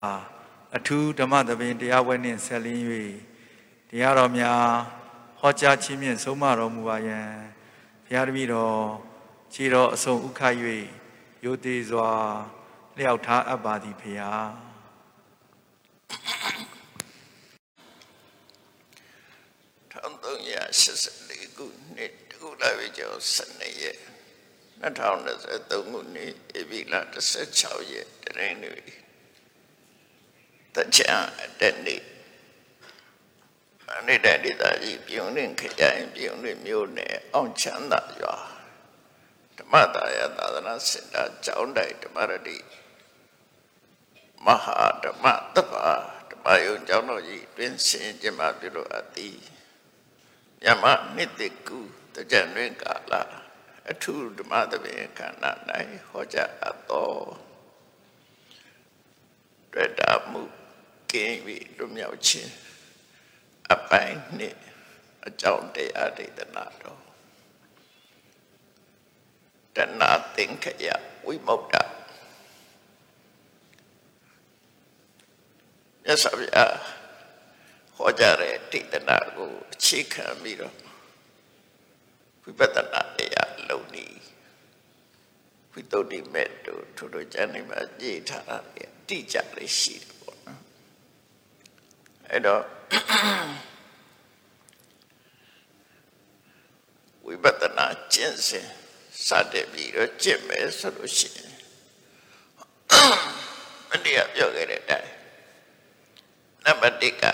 အထူးဓမ္မသဘင်တရားပွဲနှင့်ဆက်လင်း၍တရားတော်များဟောကြားခြင်းဖြင့်ဆုံးမတော်မူပါယံဘုရားတပည့်တော်ခြေတော်အစုံဥခ၍ရိုသေစွာလျှောက်ထားအပ်ပါသည်ဖေဟာ1384ခုနှစ်တခုလာပြီကျော်12ရက်2023ခုနှစ်ဧပြီလ16ရက်တရင်နေ တချာတဲ့နေ့နေတဲ့ဒေသကြီးပြုံးရင်ခရိုင်ပြုံးရင်မြို့နယ်အောင်ချမ်းသာရွာဓမ္မတာယသာသနာစင်တာကျောင်းတိုင်ဓမ္မရတိမဟာဓမ္မတပ္ပဓမ္မယုံကျောင်းတော်ကြီးတွင်ဆင်ကျမပြုလို့အပ်သည်ညမနှစ်တကူတကြံတွင်ကာလအထုဓမ္မသဘင်ခန္ဓာ၌ဟောကြားအပ်သောတွေ့တာမှု ကင်းပြီးလွမြောက်ခြင်းအပိုင်းနှင့်အကြောင်းတရားဒေသနာတော်တဏသင်္ခယဝိမု ക്ത မြတ်စွာဘုရားဟောကြားတဲ့ဒေသနာကိုအခြေခံပြီးတော့ဝိပဿနာတရားလုံနေဝိသုဒ္ဓိမဲ့တို့ထို့တို့ကျမ်းနေမှာကြည်ထားတာတိကျလေးရှိတယ်ပေါ့နော် အဲ့တော့ဝိပဿနာကျင့်စဉ်စတဲ့ပြီးတော့ကျင့်မယ်ဆိုလို့ရှိရင်မတရားပြောခဲ့တဲ့အတိုင်းနံပါတ်1က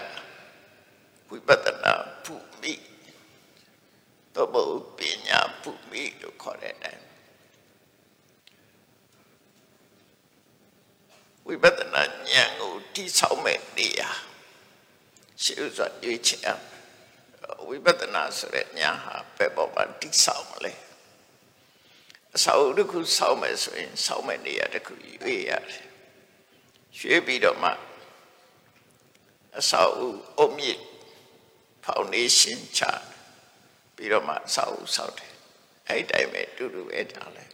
ဝိပဿနာဖူမိတော့ဘုပညာဖူမိလို့ခေါ်တဲ့အတိုင်းဝိပဿနာဉာဏ်ကိုတိဆောက်မဲ့နေရာ ရှိဥစွာရွေးချယ်ဝိပဿနာဆိုတဲ့ဉာဏ်ဟာဘယ်ပေါ်မှာတိဆောက်မလဲအစာအုပ်တစ်ခုဆောက်မယ်ဆိုရင်ဆောက်မဲ့နေရာတစ်ခုရွေးရတယ်ရွေးပြီးတော့မှအစာအုပ်အုတ်မြစ်ဖောင်ဒေးရှင်းချပြီးတော့မှအစာအုပ်ဆောက်တယ်အဲ့တိုင်းပဲတူတူပဲထားလိုက်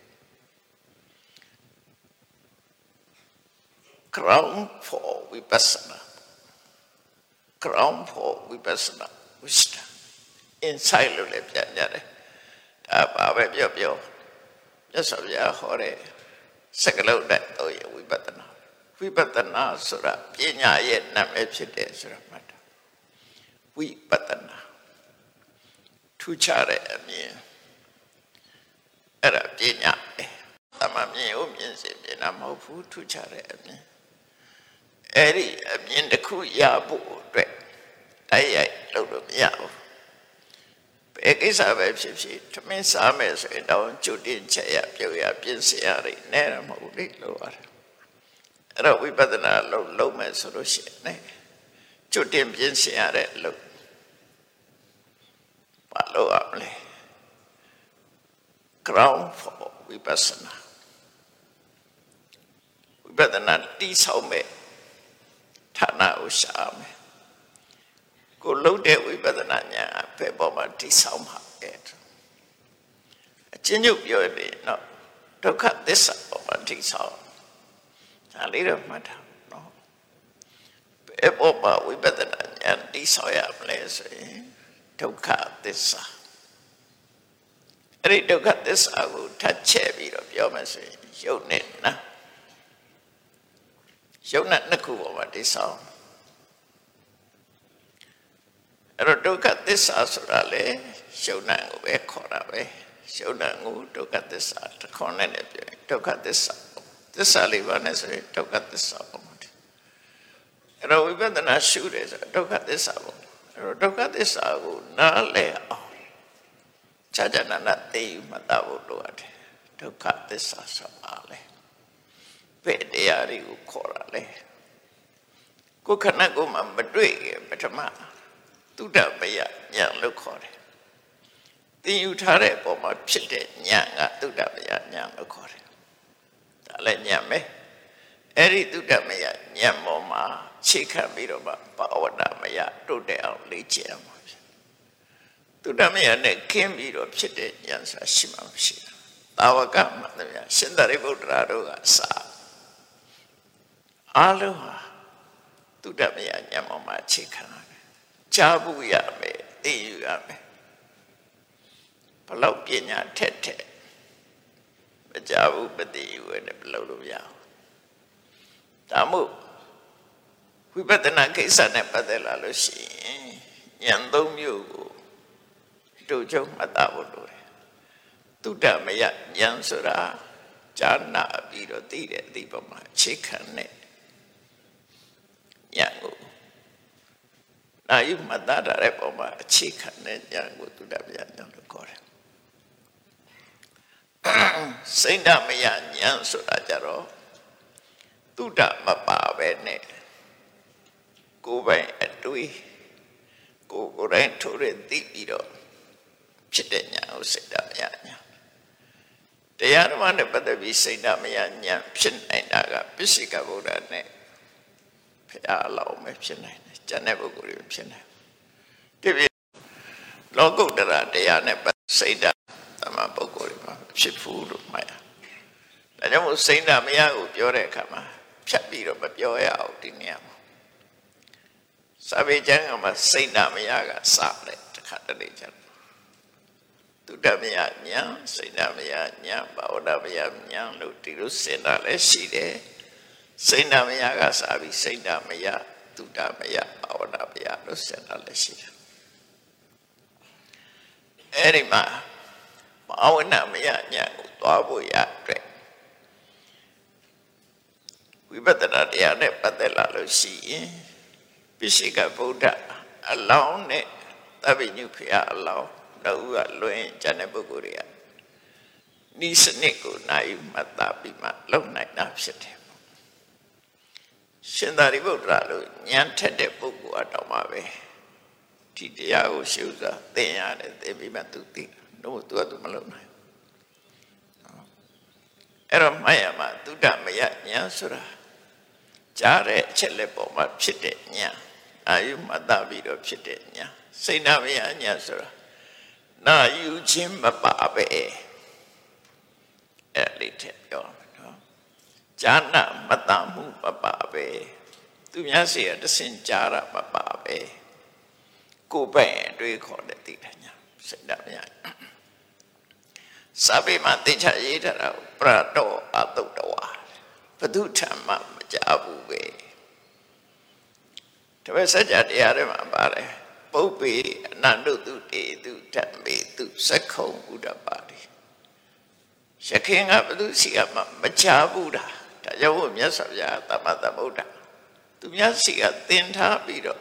ground for vipassana ground for vipassana wisdom inside လို့လည်းပြန်ကြတယ်ဒါပါပဲပြောပြောမြတ်စွာဘုရားဟောတဲ့စကလုံးနဲ့တော့ရဝိပဿနာဝိပဿနာဆိုတာပညာရဲ့နာမည်ဖြစ်တယ်ဆိုတာမှတ်တာဝိပဿနာထူးခြားတဲ့အမြင်အဲ့ဒါပညာပဲသမမြင်ဦးမြင်စေမြင်တာမဟုတ်ဘူးထူးခြားတဲ့အမြင် အဲ့ဒီအမြင်တစ်ခုရဖို့အတွက်တိုက်ရိုက်လုပ်လို့မရဘူးဘယ်ကိစ္စပဲဖြစ်ဖြစ်ထမင်းစားမယ်ဆိုရင်တော့ကျွတ်တင်ချက်ရပြုတ်ရပြင်ဆင်ရတယ်နဲ့တော့မဟုတ်လေလို့ရတယ်အဲ့တော့ဝိပဿနာလုပ်လုပ်မယ်ဆိုလို့ရှိရင်ねကျွတ်တင်ပြင်ဆင်ရတဲ့လို့ဘာလို့အောင်လဲ ground for vipassana ဝိပဿနာတိဆောက်မဲ့ ဌာနကိုရှာမယ်ကိုလှုပ်တဲ့ဝိပဿနာဉာဏ်အဖေပေါ်မှာတိဆောက်မှာပဲအချင်းချုပ်ပြောရင်တော့ဒုက္ခသစ္စာပေါ်မှာတိဆောက်ဒါလေးတော့မှတ်ထားနော်ဘယ်ပေါ်မှာဝိပဿနာဉာဏ်တိဆောက်ရမလဲဆိုရင်ဒုက္ခသစ္စာအဲ့ဒီဒုက္ခသစ္စာကိုထပ်ချက်ပြီးတော့ပြောမယ်ဆိုရင်ယုတ်နဲ့နာ ယုတ်နဲ့နှစ်ခုပေါ်မှာတိဆောက်အဲ့တော့ဒုက္ခသစ္စာဆိုတာလေရှုံနံကိုပဲခေါ်တာပဲရှုံနံကိုဒုက္ခသစ္စာတစ်ခေါ်နဲ့လည်းပြောဒုက္ခသစ္စာသစ္စာလေးပါနဲ့ဆိုရင်ဒုက္ခသစ္စာပေါ့အဲ့တော့ဝိပဿနာရှုတယ်ဆိုဒုက္ခသစ္စာပေါ့အဲ့တော့ဒုက္ခသစ္စာကိုနားလည်အောင်ခြားခြားနာနာသိမှတ်သားဖို့လိုအပ်တယ်ဒုက္ခသစ္စာဆိုတာလေ ဘယ်တရားတွေကိုခေါ်တာလဲကိုယ်ခန္ဓာကိုယ်မှာမတွေ့ခင်ပထမတုဒ္ဓမယညာလို့ခေါ်တယ်သင်ယူထားတဲ့ပုံမှာဖြစ်တဲ့ညာကတုဒ္ဓမယညာလို့ခေါ်တယ်ဒါလည်းညာပဲအဲ့ဒီတုဒ္ဓမယညာပေါ်မှာခြေခံပြီးတော့မှဘာဝနာမယတုတ်တဲ့အောင်လေ့ကျင့်အောင်ဖြစ်တုဒ္ဓမယနဲ့ခင်းပြီးတော့ဖြစ်တဲ့ညာဆိုတာရှိမှမရှိဘူးတာဝကမှန်တယ်ဗျရှင်သာရိပုတ္တရာတို့ကစာ အားလုံးဟာတုဒ္ဓမယဉာဏ်ပေါ်မှာအခြေခံရတယ်ကြားဘူးရမယ်သိယူရမယ်ဘလောက်ပညာထက်ထက်မကြားဘူးမသိယူရတဲ့ဘလောက်လို့ရအောင်ဒါမို့ဝိပဿနာကိစ္စနဲ့ပတ်သက်လာလို့ရှိရင်ဉာဏ်သုံးမျိုးကိုတို့ချုံမှတ်သားဖို့လိုတယ်တုဒ္ဓမယဉာဏ်ဆိုတာဈာနာပြီးတော့သိတဲ့အသည့်ပေါ်မှာအခြေခံတဲ့ ဉာဏ်ကိုနာယုမှတ်သားတဲ့ပုံမှာအခြေခံတဲ့ဉာဏ်ကိုတုဒ္ဓမယဉာဏ်လို့ခေါ်တယ်စိတ်ဓမယဉာဏ်ဆိုတာကြတော့တုဒ္ဓမပါပဲနဲ့ကိုယ်ပိုင်အတွေးကိုယ်ကိုယ်တိုင်ထိုးရသိပြီးတော့ဖြစ်တဲ့ညာကိုစိတ်ဓာမယညာတရားဓမ္မနဲ့ပတ်သက်ပြီးစိတ်ဓာမယညာဖြစ်နိုင်တာကပစ္စေကဗုဒ္ဓနဲ့ ဖရာအလောင်းပဲဖြစ်နိုင်တယ်ကျန်တဲ့ပုဂ္ဂိုလ်တွေဖြစ်နိုင်ဒီပြလောကုတ္တရာတရားနဲ့ပတ်စိတ်ဓာသမပုဂ္ဂိုလ်တွေမှာဖြစ်ဘူးလို့မှတ်ရဒါကြောင့်မို့စိတ်ဓာမယကိုပြောတဲ့အခါမှာဖြတ်ပြီးတော့မပြောရအောင်ဒီနေရာမှာစာပေကျမ်းကမှာစိတ်ဓာမယကစတယ်တခါတလေကျတော့တုဒ္ဓမယညာစိတ်ဓာမယညာဘာဝဒမယညာလို့ဒီလိုစင်တာလည်းရှိတယ် စိတ်ဓာမယကစပြီးစိတ်ဓာမယတုဒ္ဓမယဘာဝဒမယလို့စင်တာလည်းရှိတယ်အဲ့ဒီမှာဘာဝနာမယညာကိုသွားဖို့ရအတွက်ဝိပဿနာတရားနဲ့ပတ်သက်လာလို့ရှိရင်ပိစိကဗုဒ္ဓအလောင်းနဲ့သဗ္ဗညုဖျားအလောင်းတို့ကလွင်ကျန်တဲ့ပုဂ္ဂိုလ်တွေကဤစနစ်ကိုနိုင်မှတ်သားပြီးမှလုံနိုင်တာဖြစ်တယ် ရှင်သာရိပုတ္တရာလို့ဉာဏ်ထက်တဲ့ပုဂ္ဂိုလ်အတော်မှာပဲဒီတရားကိုရှုစွာသင်ရတယ်သင်ပြီးမှသူသိတော့သူကသူမလုံနိုင်အဲ့တော့မှတ်ရမှာသုဒ္ဓမယဉာဏ်ဆိုတာကြားတဲ့အချက်လက်ပေါ်မှာဖြစ်တဲ့ဉာဏ်အာယုမှတ်သားပြီးတော့ဖြစ်တဲ့ဉာဏ်စိတ်နာမယဉာဏ်ဆိုတာနာယူခြင်းမပါပဲအဲ့လေးထည့်ပြောမယ်နော် ဈာနာမတမှုမပါပဲသူများစီကတဆင်ကြားတာမပါပဲကိုယ်ပဲ့အတွေးခေါ်တဲ့တိထညာစိတ်ဓာတ်များစာပေမှာသိချရေးထားတာပရတောအတုတဝါဘဒုထမမကြဘူးပဲတပည့်စัจ जा တရားတွေမှာပါတယ်ပုပ္ပေအနန္တုတုတေတုဓမ္မေတုသက္ခုံဥဒ္ဒပါတိရခင်ကဘုသူစီကမှမချဘူးတာ ဒါကြောင့်မြတ်စွာဘုရားသမ္မာသမ္ဗုဒ္ဓသူများစီကသင်ထားပြီးတော့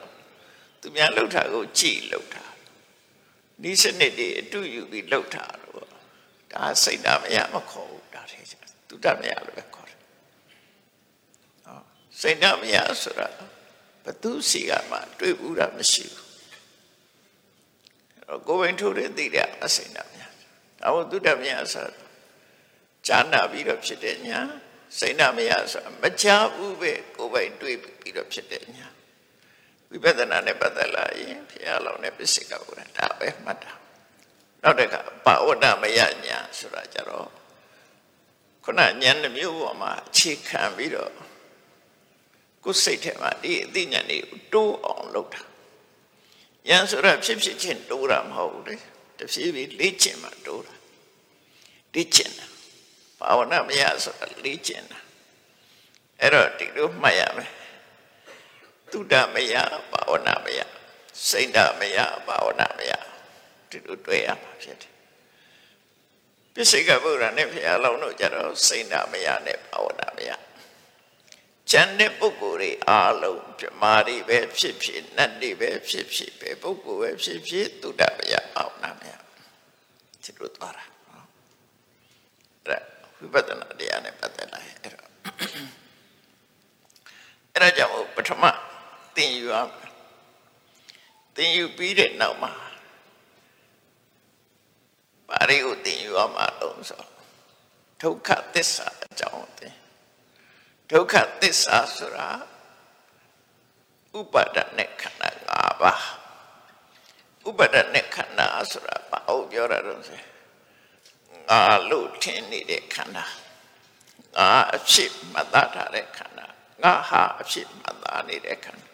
သူများလှုပ်တာကိုကြည်လှုပ်တာဒီစနစ်တွေအတူယူပြီးလှုပ်တာတော့ဒါစိတ်ဓာမရမခေါ်ဘူးဒါထဲသူတမရလို့ပဲခေါ်တယ်ဟောစိတ်ဓာမရဆိုတာဘသူစီကမှတွေ့ဘူးတာမရှိဘူးကိုယ်ပိုင်ထိုးတဲ့သိတဲ့အစိမ့်တာများဒါမို့သုတ္တမြတ်ဆိုဈာနာပြီးတော့ဖြစ်တဲ့ညာ စိမ့်နာမရဆိုမချဘူးပဲကိုယ်ပိုင်တွေးပြီးတော့ဖြစ်တဲ့ညာဝိပဿနာနဲ့ပတ်သက်လာရင်ဘုရားလောင်းနဲ့ပစ္စည်းကဘုရားဒါပဲမှတ်တာနောက်တစ်ခါဘာဝဒမယညာဆိုတာကြတော့ခုနဉာဏ်တစ်မျိုးပေါ်မှာအခြေခံပြီးတော့ကိုယ်စိတ်ထဲမှာဒီအသိဉာဏ်လေးတိုးအောင်လုပ်တာဉာဏ်ဆိုတာဖြစ်ဖြစ်ချင်းတိုးတာမဟုတ်ဘူးလေတဖြည်းဖြည်းလေ့ကျင့်မှတိုးတာလေ့ကျင့်တာ ဘာဝနာမရဆိုတာလေ့ကျင့်တာအဲ့တော့ဒီလိုမှတ်ရမယ်သုဒ္ဓမယဘာဝနာမယစိတ်ဓမယဘာဝနာမယဒီလိုတွေ့ရမှာဖြစ်တယ်ပစ္စေကဗုဒ္ဓနဲ့ဘုရားလောင်းတို့ကြတော့စိတ်ဓမယနဲ့ဘာဝနာမယကျန်တဲ့ပုဂ္ဂိုလ်တွေအားလုံးပြမာတွေပဲဖြစ်ဖြစ်နတ်တွေပဲဖြစ်ဖြစ်ပဲပုဂ္ဂိုလ်ပဲဖြစ်ဖြစ်သုဒ္ဓမယအောင်နာမယဒီလိုသွားတာနော်အဲ့ ဝိပဿနာတရားနဲ့ပတ်သက်လာရင်အဲ့တော့အဲ့ဒါကြောင့်ပထမသင်ယူရမယ်သင်ယူပြီးတဲ့နောက်မှာဘာတွေကိုသင်ယူရမှာတော့ဆိုဒုက္ခသစ္စာအကြောင်းသင်ဒုက္ခသစ္စာဆိုတာဥပါဒနဲ့ခန္ဓာ၅ပါးဥပါဒနဲ့ခန္ဓာဆိုတာဘာလို့ပြောရတော့ဆို ငါလို့ထင်နေတဲ့ခန္ဓာငါအဖြစ်မတတ်ထားတဲ့ခန္ဓာငငါဟာအဖြစ်မှတ်သားနေတဲ့ခန္ဓာ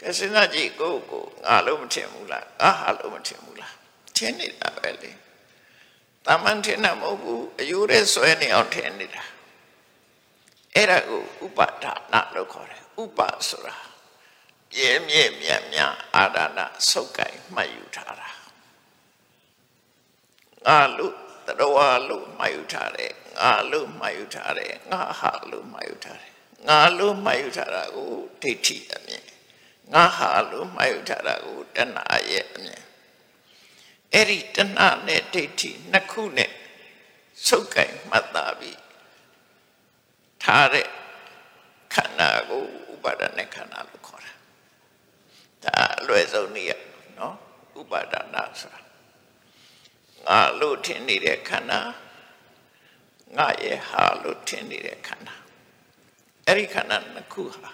ကဲစဉ်းစားကြည့်ကိုယ့်ကိုငါလို့မထင်ဘူးလားငါဟာလို့မထင်ဘူးလားထင်နေတာပဲလေတာမန်ထင်တာမဟုတ်ဘူးအယူရဲဆွဲနေအောင်ထင်နေတာအဲ့ဒါကိုဥပါဒနာလို့ခေါ်တယ်ဥပဆိုတာပြဲမြဲမြတ်မြတ်အာဒနာဆုပ်ကိုင်မှတ်ယူထားတာ ငါလို့တရဝလို့မှတ်ယူထားတယ်ငါလို့မှတ်ယူထားတယ်ငါဟာလို့မှတ်ယူထားတယ်ငါလို့မှတ်ယူထားတာကိုဒိဋ္ဌိအမြင်ငါဟာလို့မှတ်ယူထားတာကိုတဏှာရဲ့အမြင်အဲ့ဒီတဏှာနဲ့ဒိဋ္ဌိနှစ်ခုနဲ့ဆုပ်ကိုင်မှတ်သားပြီးထားတဲ့ခန္ဓာကိုဥပါဒณะခန္ဓာလို့ခေါ်တာဒါအလွယ်ဆုံးနည်းရနော်ဥပါဒနာဆိုတာ ငါလို့ထင်နေတဲ့ခန္ဓာငါရဲ့ဟာလို့ထင်နေတဲ့ခန္ဓာအဲ့ဒီခန္ဓာနှစ်ခုဟာ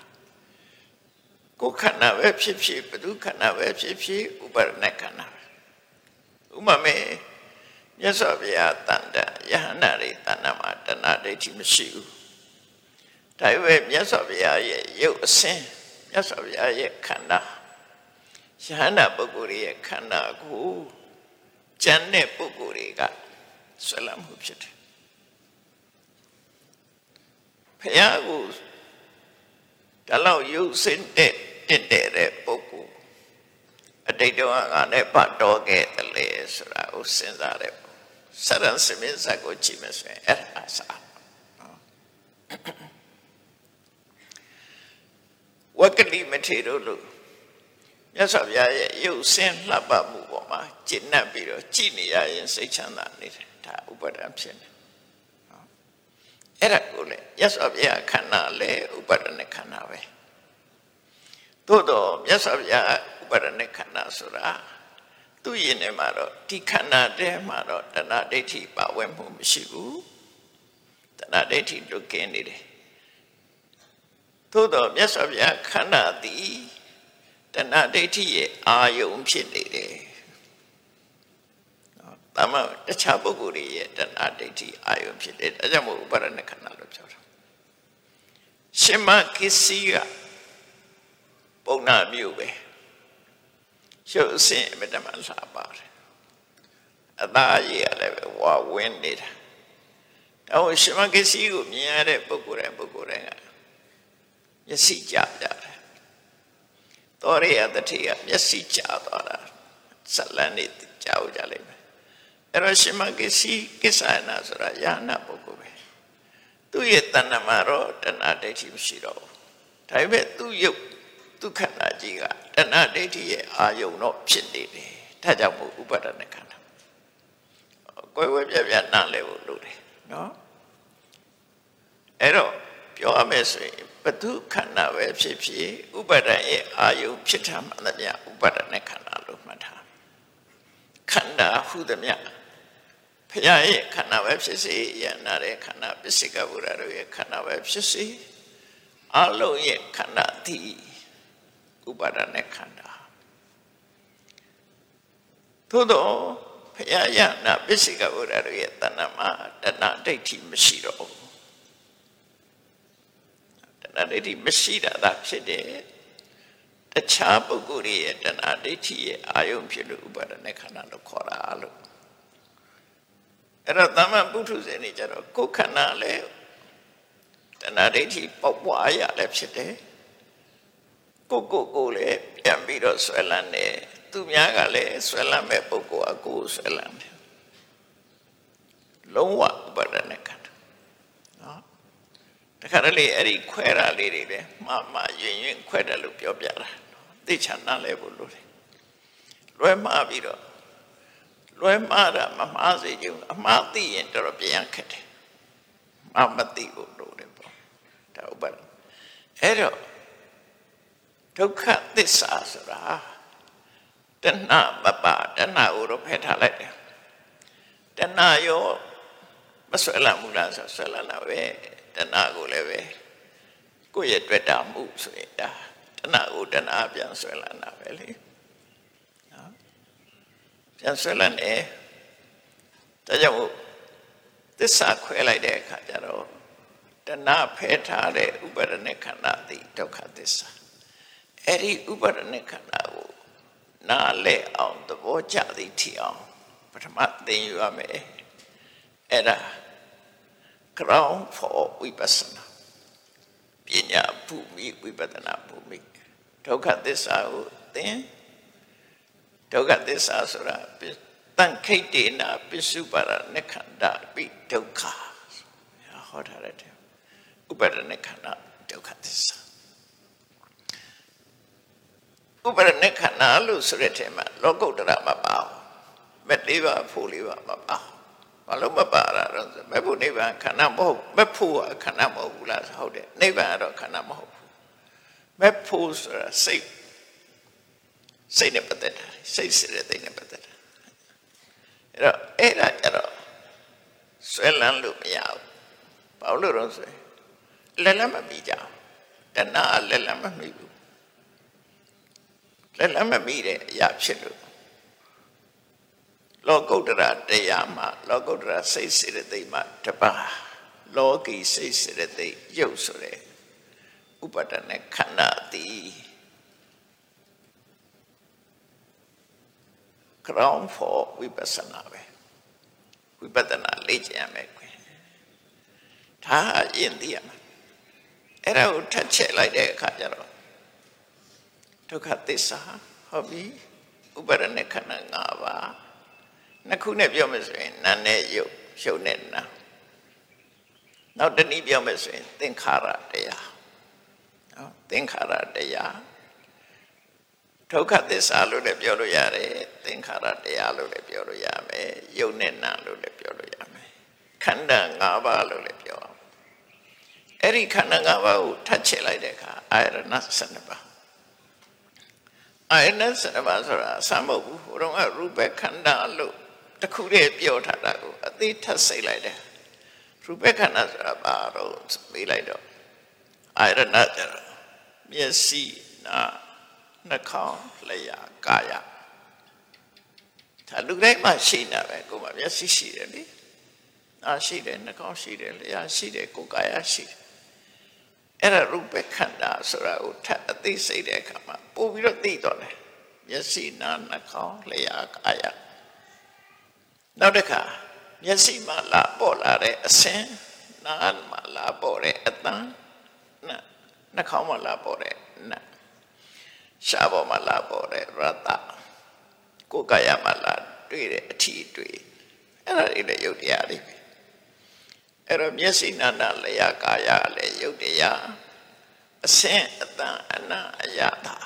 ကိုယ်ခန္ဓာပဲဖြစ်ဖြစ်ဘု து ခန္ဓာပဲဖြစ်ဖြစ်ဥပါဒณะခန္ဓာပဲဥပမာမြတ်စွာဘုရားတန်တယဟန္တာတွေတဏ္ဍမှာတဏှာဒိဋ္ဌိမရှိဘူးဒါပေမဲ့မြတ်စွာဘုရားရဲ့ရုပ်အစဉ်မြတ်စွာဘုရားရဲ့ခန္ဓာယဟန္တာပုဂ္ဂိုလ်ရဲ့ခန္ဓာကို ကျန်တဲ့ပုဂ္ဂိုလ်တွေကဆွဲလမ်းမှုဖြစ်တယ်ဘုရားကိုဒါလောက်ရုပ်စင်တဲ့တက်တဲ့ပုဂ္ဂိုလ်အတိတ်တော့ငါနဲ့ပတ်တော်ခဲ့တယ်လေဆိုတာကိုစဉ်းစားတယ်စရံစမင်းစက်ကိုကြည့်မယ်ဆိုရင်အဲ့ဒါစားဝကတိမထေတို့လို့ မြတ်စွာဘုရားရဲ့ရုပ်ဆင်းလှပမှုပေါ်မှာကျင့်납ပြီးတော့ကြည်နေရရင်စိတ်ချမ်းသာနေတယ်ဒါဥပါဒံဖြစ်နေအဲ့ဒါကိုလေမြတ်စွာဘုရားခန္ဓာလေဥပါဒณะခန္ဓာပဲသို့တော့မြတ်စွာဘုရားဥပါဒณะခန္ဓာဆိုတာသူ့ရင်ထဲမှာတော့ဒီခန္ဓာတဲမှာတော့တဏှာဒိဋ္ဌိပါဝင်မှုမရှိဘူးတဏှာဒိဋ္ဌိလွတ်ကင်းနေတယ်သို့တော့မြတ်စွာဘုရားခန္ဓာသည် တဏှာဒိဋ္ဌိရဲ့အာယုံဖြစ်နေတယ်။ဒါမှတခြားပုဂ္ဂိုလ်တွေရဲ့တဏှာဒိဋ္ဌိအာယုံဖြစ်တယ်။ဒါကြောင့်မို့ဥပါဒณะခန္ဓာလို့ပြောတာ။ရှင်မကိစီကပုံနာမျိုးပဲ။ရုပ်အစဉ်အမြဲတမ်းလာပါတယ်။အသားရည်ကလည်းပဲဝါဝင်းနေတာ။ဒါကိုရှင်မကိစီကိုမြင်ရတဲ့ပုဂ္ဂိုလ်တိုင်းပုဂ္ဂိုလ်တိုင်းကမျက်စိကြပြတယ် သောရိယတတိယမျက်စိကျသွားတာဇလန်နေကြောက်ကြလိမ့်မယ်အဲ့တော့ရှင်မကိစီကိစ္ဆာနာဆိုတာယာနာပုဂ္ဂိုလ်ပဲသူ့ရဲ့တဏ္ဍမှာတော့တဏှာဒိဋ္ဌိမရှိတော့ဘူးဒါပေမဲ့သူ့ရုပ်သူခန္ဓာကြီးကတဏှာဒိဋ္ဌိရဲ့အာယုံတော့ဖြစ်နေတယ်ဒါကြောင့်မို့ဥပါဒณะခန္ဓာကိုယ်ဝဲပြပြနားလဲဖို့လုပ်တယ်နော်အဲ့တော့ ပြောရမယ်ဆိုရင်ဘသူခန္ဓာပဲဖြစ်ဖြစ်ဥပါဒံရဲ့အာယုဖြစ်တာမှန်သမျှဥပါဒနဲ့ခန္ဓာလို့မှတ်ထားခန္ဓာဟုသမျှဖရာရဲ့ခန္ဓာပဲဖြစ်စေယန္နာရဲ့ခန္ဓာပစ္စည်းကဗုဒ္ဓတို့ရဲ့ခန္ဓာပဲဖြစ်စေအလုံးရဲ့ခန္ဓာသည်ဥပါဒနဲ့ခန္ဓာသို့တော့ဖရာယန္နာပစ္စည်းကဗုဒ္ဓတို့ရဲ့တဏ္ဍမှာတဏ္ဍဒိဋ္ဌိမရှိတော့ဘူး ဏဒိဋ္ဌိမရှိတာသာဖြစ်တယ်တခြားပုဂ္ဂိုလ်ရဲ့တဏှာဒိဋ္ဌိရဲ့အာယုံဖြစ်လို့ဥပါဒณะခန္ဓာလို့ခေါ်တာလို့အဲ့တော့သမ္မာပုထုဇဉ်တွေကြတော့ကိုယ်ခန္ဓာလည်းတဏှာဒိဋ္ဌိပေါက်ပွားရလည်းဖြစ်တယ်ကိုကိုကိုလည်းပြန်ပြီးတော့ဆွဲလန်းတယ်သူများကလည်းဆွဲလန်းမဲ့ပုဂ္ဂိုလ်ကကိုယ်ဆွဲလန်းတယ်လုံးဝဥပါဒณะခန္ဓာတ ္ဓာ ခါတလေအဲ့ဒီခွဲတာလေးတွေပဲမှမှရင်ရင်ခွဲတယ်လို့ပြောပြတာသိချာနားလဲဖို့လိုတယ်လွဲမှားပြီးတော့လွဲမှားတာမမှားစေချင်အမှားသိရင်တော်တော်ပြန်ခက်တယ်မမသိဖို့လိုတယ်ပေါ့ဒါဥပဒေအဲ့တော့ဒုက္ခသစ္စာဆိုတာတဏှပပတဏှကိုတော့ဖယ်ထားလိုက်တယ်တဏှရောမဆွဲလာဘူးလားဆိုဆွဲလာတာပဲ တဏှာကိုလည်းပဲကိုယ့်ရဲ့တွေ့တာမှုဆိုရင်ဒါတဏှာကိုတဏှာပြန်ဆွဲလာတာပဲလေနော်ပြန်ဆွဲလာနေဒါကြောင့်သစ္စာခွဲလိုက်တဲ့အခါကျတော့ တဏဖဲထားတဲ့ဥပါဒณะခန္ဓာသည်ဒုက္ခသစ္စာအဲ့ဒီဥပါဒณะခန္ဓာကိုနားလဲအောင်သဘောကျသည်ထီအောင်ပထမသင်ယူရမယ်အဲ့ဒါ ground for vipassana ပညာဘုမိဝိပဿနာဘုမိဒုက္ခသစ္စာကိုသင်ဒုက္ခသစ္စာဆိုတာတန်ခိတ်တေနာပိစုပါရနခန္ဓာပိဒုက္ခဟောထားတဲ့ဥပါဒနခန္ဓာဒုက္ခသစ္စာဥပါဒနခန္ဓာလို့ဆိုတဲ့ထဲမှာလောကုတ္တရာမပါဘူးမဲ့လေးပါဖို့လေးပါမပါဘူး လို့မပါတာတော့မဲ့ဖို့နိဗ္ဗာန်ခန္ဓာမဟုတ်မဲ့ဖို့ကခန္ဓာမဟုတ်ဘူးလားဟုတ်တယ်နိဗ္ဗာန်ကတော့ခန္ဓာမဟုတ်ဘူးမဲ့ဖို့ဆိုတာစိတ်စိတ်နဲ့ပတ်သက်တာစိတ်စိတ်တဲ့နဲ့ပတ်သက်တာအဲ့တော့အဲ့ဒါကြတော့ဆွဲလန်းလို့မရဘူးဘာလို့လဲဆိုရင်လက်လက်မပြီးကြတဏှာလက်လက်မမိဘူးလက်လက်မမိတဲ့အရာဖြစ်လို့ လောကုတ္တရာတရားမှာလောကုတ္တရာစိတ်စေတသိက်မှာတပါလောကီစိတ်စေတသိက်ရုပ်ဆိုတဲ့ဥပါဒနဲ့ခန္ဓာသည် ground for vipassana ပဲဝိပဿနာလေ့ကျင့်ရမယ်ကွဒါအရင်သိရမှာအဲ့ဒါကိုထပ်ချက်လိုက်တဲ့အခါကျတော့ဒုက္ခသစ္စာဟုတ်ပြီဥပါဒနဲ့ခန္ဓာ၅ပါး နှစ်ခုနဲ့ပြောမယ်ဆိုရင်နာနဲ့ယုတ်ရှုပ်နဲ့နာနောက်တနည်းပြောမယ်ဆိုရင် သင်္ခါရတရားနော်သင်္ခါရတရားဒုက္ခသစ္စာလို့လည်းပြောလို့ရတယ်သင်္ခါရတရားလို့လည်းပြောလို့ရမယ်ယုတ်နဲ့နာလို့လည်းပြောလို့ရမယ်ခန္ဓာ၅ပါးလို့လည်းပြောအောင်အဲ့ဒီခန္ဓာ၅ပါးကိုထပ်ချလိုက်တဲ့အခါအာရဏ12ပါးအာရဏ12ပါးဆိုတာအစမဟုတ်ဘူးဟိုတော့ကရူပခန္ဓာလို့ တခုတည်းပြောထားတာကိုအသေးထပ်စိတ်လိုက်တယ်ရူပခန္ဓာဆိုတာဘာတော့ပြီးလိုက်တော့အာရဏကျတော့မျက်စိနာနှာခေါင်းလျှာကာယဒါလူတိုင်းမှာရှိနေတာပဲကိုယ်မှာမျက်စိရှိတယ်လေနားရှိတယ်နှာခေါင်းရှိတယ်လျှာရှိတယ်ကိုယ်ကာယရှိတယ်အဲ့ဒါရူပခန္ဓာဆိုတာကိုထပ်အသိစိတ်တဲ့အခါမှာပို့ပြီးတော့သိတော့တယ်မျက်စိနားနှာခေါင်းလျှာကာယ နောက်တစ်ခါမျက်စိမှာလာပေါ်လာတဲ့အစင်နားမှာလာပေါ်တဲ့အတန်နှာခေါင်းမှာလာပေါ်တဲ့နာရှားပေါ်မှာလာပေါ်တဲ့ရတကိုယ်ကာယမှာလာတွေ့တဲ့အထီးတွေ့အဲ့ဒါတွေလည်းယုတ်တရားတွေပဲအဲ့တော့မျက်စိနာနာလျာကာယလည်းယုတ်တရားအစင်အတန်အနာအယတာ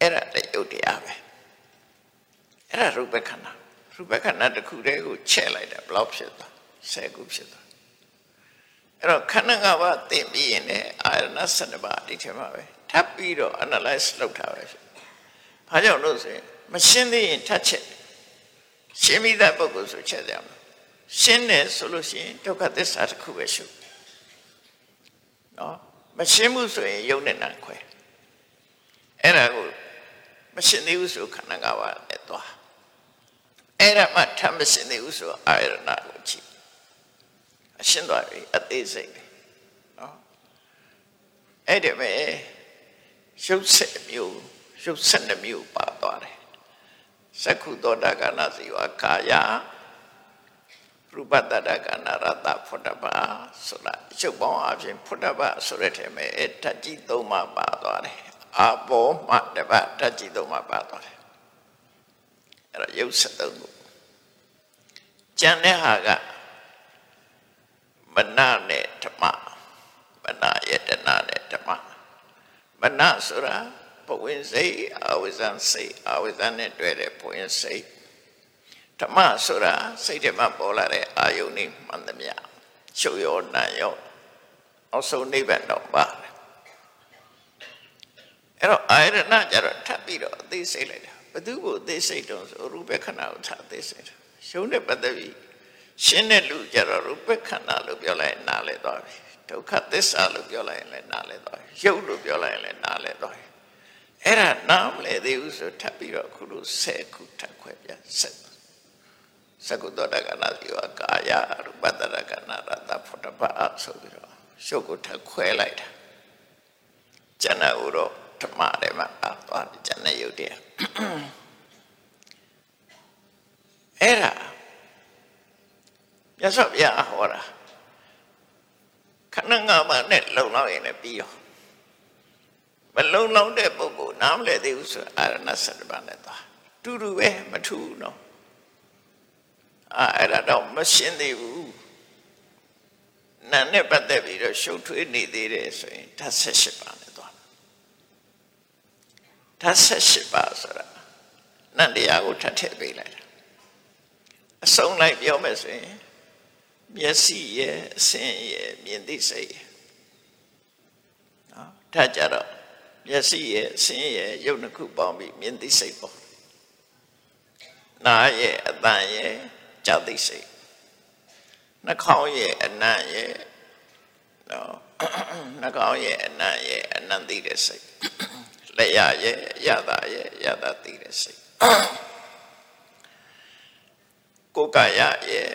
အဲ့ဒါလည်းယုတ်တရားပဲ အဲ့ဒါရူပခန္ဓာရူပခန္ဓာတစ်ခုတည်းကိုချဲ့လိုက်တာဘယ်လောက်ဖြစ်သွားဆယ်ခုဖြစ်သွားအဲ့တော့ခန္ဓာ၅ပါးသိပြီးရင်လည်းအာရဏ7ပါးဒီထဲမှာပဲထပ်ပြီးတော့ analyze လုပ်တာပဲဖြစ်။ဘာကြောင့်လို့ဆိုရင်မရှင်းသေးရင်ထပ်ချက်ရှင်းပြီးတဲ့ပုဂ္ဂိုလ်ဆိုချက်ကြမှာရှင်းတယ်ဆိုလို့ရှိရင်ဒုက္ခသစ္စာတစ်ခုပဲရှုနော်မရှင်းဘူးဆိုရင်ယုံနဲ့နံခွဲအဲ့ဒါကိုမရှင်းသေးဘူးဆိုခန္ဓာ၅ပါးနဲ့သွား အဲ့ဒါမှထပ်မရှင်းသေးဘူးဆိုအာရဏကိုကြည့်အရှင်းသွားပြီအသေးစိတ်ပဲနော်အဲ့ဒီမဲ့ရုပ်ဆက်မျိုးရုပ်ဆက်နှမျိုးပါသွားတယ်သက္ခုသောတာကနာစီဝါကာယရူပတတကနာရတဖုဒ္ဓဘာဆိုတာရုပ်ပေါင်းအပြင်ဖုဒ္ဓဘာဆိုတဲ့ထဲမှာဓာတ်ကြီးသုံးပါပါသွားတယ်အဘောမှတပတ်ဓာတ်ကြီးသုံးပါပါသွားတယ် အဲ့တော့ရုပ်ဆက်သုံးခုကျန်တဲ့ဟာကမနနဲ့ဓမ္မမနယတနာနဲ့ဓမ္မမနဆိုတာပဝင်စိတ်အဝိဇ္ဇစိတ်အဝိဇ္ဇနဲ့တွေ့တဲ့ပဝင်စိတ်ဓမ္မဆိုတာစိတ်ထဲမှာပေါ်လာတဲ့အာယုန်နဲ့မှန်သမျှချုပ်ရောနာရောအောင်ဆုံးနိဗ္ဗာန်တော့ပါအဲ့တော့အာရဏကြတော့ထပ်ပြီးတော့အသေးစိတ်လိုက်တာ ဘသူ့ကိုအသေးစိတ်တော့ဆိုရူပခဏကိုထပ်အသေးစိတ်ရှုံးတဲ့ပတ်သက်ပြီးရှင်းတဲ့လူကြတော့ရူပခန္ဓာလို့ပြောလိုက်နားလဲသွားပြီဒုက္ခသစ္စာလို့ပြောလိုက်ရင်လည်းနားလဲသွားပြီရုပ်လို့ပြောလိုက်ရင်လည်းနားလဲသွားပြီအဲ့ဒါနားမလဲသေးဘူးဆိုထပ်ပြီးတော့ခုလို10ခုထပ်ခွဲပြဆက်သကုတ္တကနာဇီဝကာယရူပတရကနာရတဖို့တပါဆိုပြီးတော့ရှုပ်ကိုထခွဲလိုက်တာကျန်တဲ့ဥတော့ ဓမ္မတွေမှာအာသွားကျန်တဲ့ယုတ်တရားအဲ့ဒါမြတ်စွာဘုရားဟောတာခဏငါးပါးနဲ့လုံလောက်ရင်လည်းပြီးရောမလုံလောက်တဲ့ပုဂ္ဂိုလ်နားမလဲသေးဘူးဆိုအာရဏ7ပါးနဲ့သွားတူတူပဲမထူးနော်အာအဲ့ဒါတော့မရှင်းသေးဘူးနာနဲ့ပတ်သက်ပြီးတော့ရှုပ်ထွေးနေသေးတယ်ဆိုရင်ဓာတ်78ပါးနဲ့သွား ဓာတ်78ပါးဆိုတာနတ်တရားကိုထပ်ထည့်ပေးလိုက်တာအစုံလိုက်ပြောမယ်ဆိုရင်မျက်စိရဲ့အစင်းရဲ့မြင်သိစိတ်ရဲ့နော်ဒါကြတော့မျက်စိရဲ့အစင်းရဲ့ရုပ်နှစ်ခုပေါင်းပြီးမြင်သိစိတ်ပေါ့နားရဲ့အတန်ရဲ့ကြားသိစိတ်နှာခေါင်းရဲ့အနံ့ရဲ့နော်နှာခေါင်းရဲ့အနံ့ရဲ့အနံ့သိတဲ့စိတ် လက်ရရဲ့ရတာရဲ့ရတာသိတဲ့စိတ်ကိုယ်ကာယရဲ့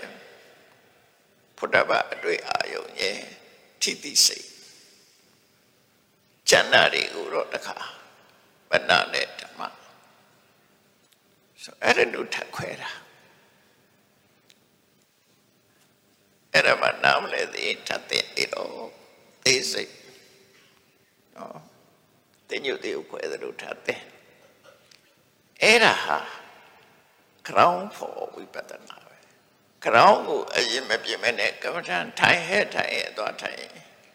ဖုဒ္ဓဘာအတွေ့အာယုံရဲ့ထိတိစိတ်ကျန်တာတွေကိုတော့တခါပဏ္ဏနဲ့ဓမ္မဆိုအဲ့ဒါတို့ထခွဲတာအဲ့ဒါမှနားမလဲသေးထပ်တဲ့တော့သိစိတ်နော် တင်ညုတ်သေးကိုခွဲသလိုထပ်တဲ့အဲ့ဒါဟာ ground for ဝိပဿနာပဲ ground ကိုအရင်မပြည့်မဲ့နဲ့ကမ္မထန်ထိုင်ဟဲ့ထိုင်ဟဲ့သွားထိုင်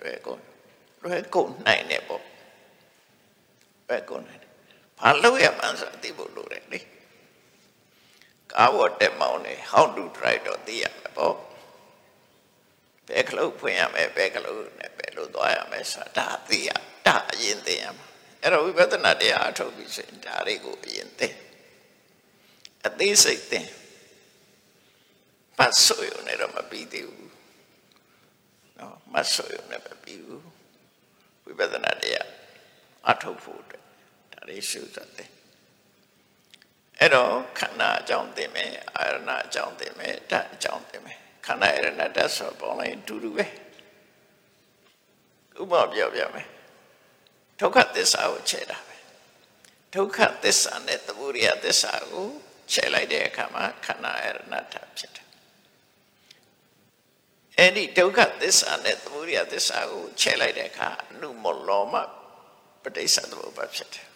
လွယ်ကုန်လွယ်ကုန်နိုင်တယ်ပေါ့လွယ်ကုန်နိုင်တယ်ဘာလို့ရမှန်းဆိုသိဖို့လိုတယ်လေကားဝတ်တက်မောင်းနေ how to drive တော့သိရမယ်ပေါ့ဘယ်ကလို့ဖွင့်ရမယ်ဘယ်ကလို့နဲ့ဘယ်လိုသွားရမယ်ဆိုတာဒါသိရဒါအရင်သိရမှာ အဲ့တော့ဝိပဿနာတရားအထုတ်ပြီးဆိုရင်ဒါတွေကိုအရင်သိအသေးစိတ်သိမဆိုရုံနဲ့တော့မပြီးသေးဘူးနော်မဆိုရုံနဲ့မပြီးဘူးဝိပဿနာတရားအထုတ်ဖို့အတွက်ဒါတွေရှုသတ်အဲ့တော့ခန္ဓာအကြောင်းသိမယ်အာရဏအကြောင်းသိမယ်ဓာတ်အကြောင်းသိမယ်ခန္ဓာအာရဏဓာတ်ဆိုပေါ်လိုက်တူတူပဲဥပမာပြောပြမယ် ဒုက္ခသစ္စာကိုခြေတာပဲဒုက္ခသစ္စာနဲ့သမုဒယသစ္စာကိုခြေလိုက်တဲ့အခါမှာခန္ဓာအာရဏဓာတ်ဖြစ်တယ်အဲ့ဒီဒုက္ခသစ္စာနဲ့သမုဒယသစ္စာကိုခြေလိုက်တဲ့အခါအနုမောလောမပဋိစ္စသမုပ္ပါဖြစ်တယ်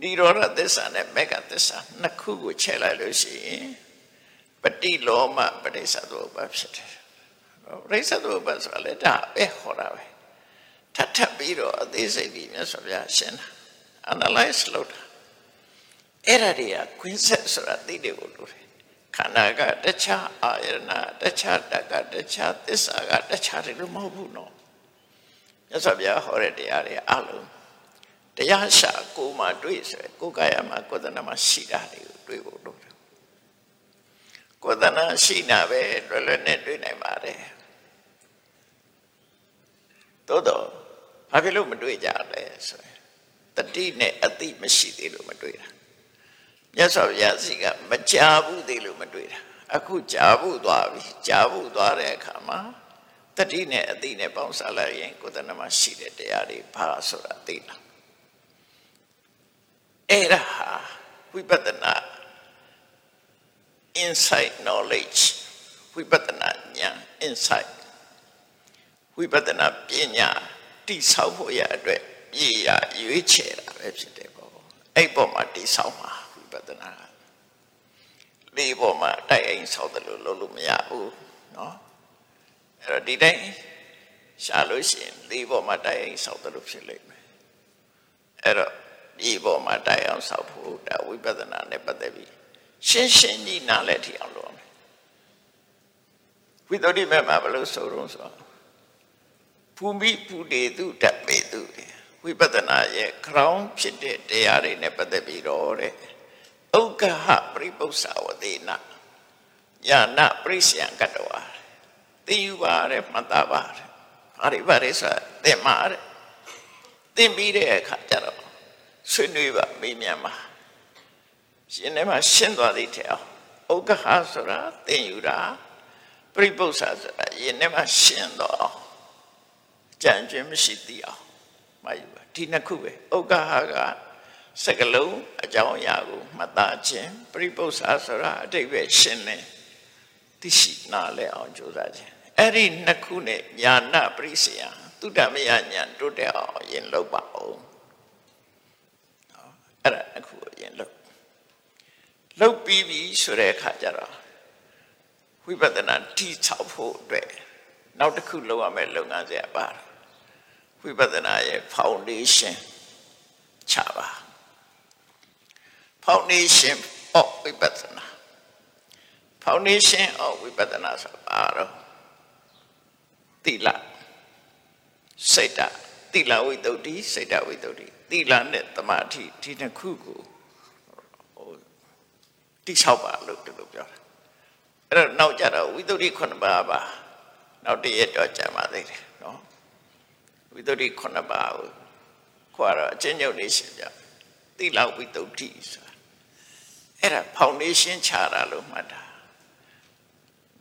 နိရောဓသစ္စာနဲ့မေဃသစ္စာနှစ်ခုကိုခြေလိုက်လို့ရှိရင်ပฏิလောမပဋိစ္စသမုပ္ပါဖြစ်တယ်ပဋိစ္စသမုပ္ပါဆိုတာလေဒါပဲဟောတာပဲ ထပ်ထပ်ပြီးတော့အသေးစိတ်ပြီးမြတ်စွာဘုရားရှင်းတာ analyze လုပ်တာအဲ့ဒါတွေကခွင်းဆက်ဆိုတာသိတယ်ကိုလို့တယ်ခန္ဓာကတခြားအာယရဏတခြားတကတခြားသစ္စာကတခြားတယ်လို့မဟုတ်ဘူးနော်မြတ်စွာဘုရားဟောတဲ့တရားတွေအလုံးတရားရှာကိုမှတွေ့ဆိုကိုယ်ကာယမှာကိုယ်တဏ္ဍမှာရှိတာတွေကိုတွေ့ဖို့လို့ကိုယ်တဏ္ဍရှိတာပဲလွယ်လွယ်နဲ့တွေ့နိုင်ပါတယ်သို့တော့ ဘာဖြစ်လို့မတွေ့ကြလဲဆိုရင်တတိနဲ့အတိမရှိသေးလို့မတွေ့တာမြတ်စွာဘုရားစီကမကြာဘူးသေးလို့မတွေ့တာအခုကြာဘူးသွားပြီကြာဘူးသွားတဲ့အခါမှာတတိနဲ့အတိနဲ့ပေါင်းစားလိုက်ရင်ကိုယ်တဏ္ဍမှာရှိတဲ့တရားတွေဘာဆိုတာသိလာအဲ့ဒါဝိပဿနာ insight knowledge ဝိပဿနာဉာဏ် insight ဝိပဿနာပညာ တိဆောက်ဖို့ရအတွက်ပြည်ရရွေးချယ်တာပဲဖြစ်တယ်ပေါ့အဲ့ပေါ်မှာတိဆောက်မှာဝိပဿနာလေးပေါ်မှာတိုက်အိမ်ဆောက်တယ်လို့လုပ်လို့မရဘူးเนาะအဲ့တော့ဒီတိုင်းရှာလို့ရှိရင်လေးပေါ်မှာတိုက်အိမ်ဆောက်တယ်လို့ဖြစ်လိမ့်မယ်အဲ့တော့ဒီပေါ်မှာတိုက်အောင်ဆောက်ဖို့ဒါဝိပဿနာနဲ့ပတ်သက်ပြီးရှင်းရှင်းကြီးနားလည်ထီအောင်လုပ်အောင်ဝိသုဒ္ဓိမေမှာဘယ်လိုဆိုတော့ဆို ဘူမိဘူတေသူဓာပေသူဝိပဿနာရဲ့ခေါင်းဖြစ်တဲ့တရားတွေနဲ့ပတ်သက်ပြီးတော့တဲ့ဥက္ကဟပရိပု္ပ္ပဝတိနာညာနာပရိစီယံကတဝါသိယူပါတဲ့မှတ်သားပါတဲ့ဘာတွေဘာတွေဆိုသင်မာတဲ့သင်ပြီးတဲ့အခါကျတော့ဆွေးနွေးပါမေးမြန်းပါရှင်ထဲမှာရှင်းသွားသေးတယ်အောင်ဥက္ကဟဆိုတာသင်ယူတာပရိပု္ပ္ပဆိုတာယင်ထဲမှာရှင်းတော့ ကြံကျွင်းမရှိသိအောင်မယူပါဒီနှစ်ခုပဲဥက္ကဟကစကလုံးအကြောင်းအရာကိုမှတ်သားခြင်းပရိပု္ပ္ပာဆိုတာအတိတ်ပဲရှင်းတယ်သိရှိနားလဲအောင်ကြိုးစားခြင်းအဲ့ဒီနှစ်ခုနဲ့ညာနာပရိစေယသုတမယညာတိုးတက်အောင်ရင်လုပ်ပါဦးအဲ့ဒါနှစ်ခုကိုရင်လုပ်လုပ်ပြီးပြီဆိုတဲ့အခါကျတော့ဝိပဿနာတိဆောက်ဖို့အတွက်နောက်တစ်ခုလုပ်ရမယ့်လုပ်ငန်းစဉ်ပါ ဝိပဿနာရဲ့ foundation ချပါ foundation of ဝိပဿနာ foundation of ဝိပဿနာဆိုတာတော့တိလစိတ်တတိလဝိတ္တုစိတ်တဝိတ္တုတိလနဲ့တမာတိဒီနှစ်ခုကိုတိဆောက်ပါလို့ဒီလိုပြောတာအဲ့တော့နောက်ကြတော့ဝိသုဒ္ဓိ9ပါးပါနောက်တရက်တော့ကြာပါသေးတယ်နော် ဝိသုဒ္ဓိ9ပါးကိုခွာတော့အချင်းညုတ်နေရှင်ပြသီလဝိသုဒ္ဓိဆိုတာအဲ့ဒါ foundation ချတာလို့မှတ်တာ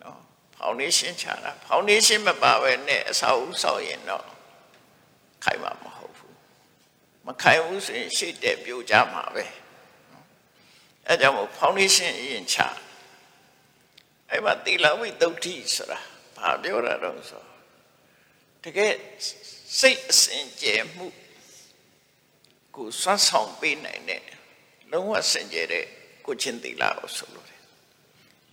နော် foundation ချတာ foundation မပါပဲနဲ့အဆောက်အဦဆောက်ရင်တော့ခိုင်မှာမဟုတ်ဘူးမခိုင်ဘူးဆိုရင်ရှေ့တက်ပြိုကြမှာပဲအဲကြောင့်မို့ foundation အရင်ချအဲ့မှာသီလဝိသုဒ္ဓိဆိုတာဘာပြောတာတော့ဆိုတကယ် စိတ်အစဉ်ကျဲမှုကိုစွမ်းဆောင်ပေးနိုင်တဲ့လုံးဝစင်ကြဲတဲ့ကိုချင်းသီလကိုဆိုလို့တယ်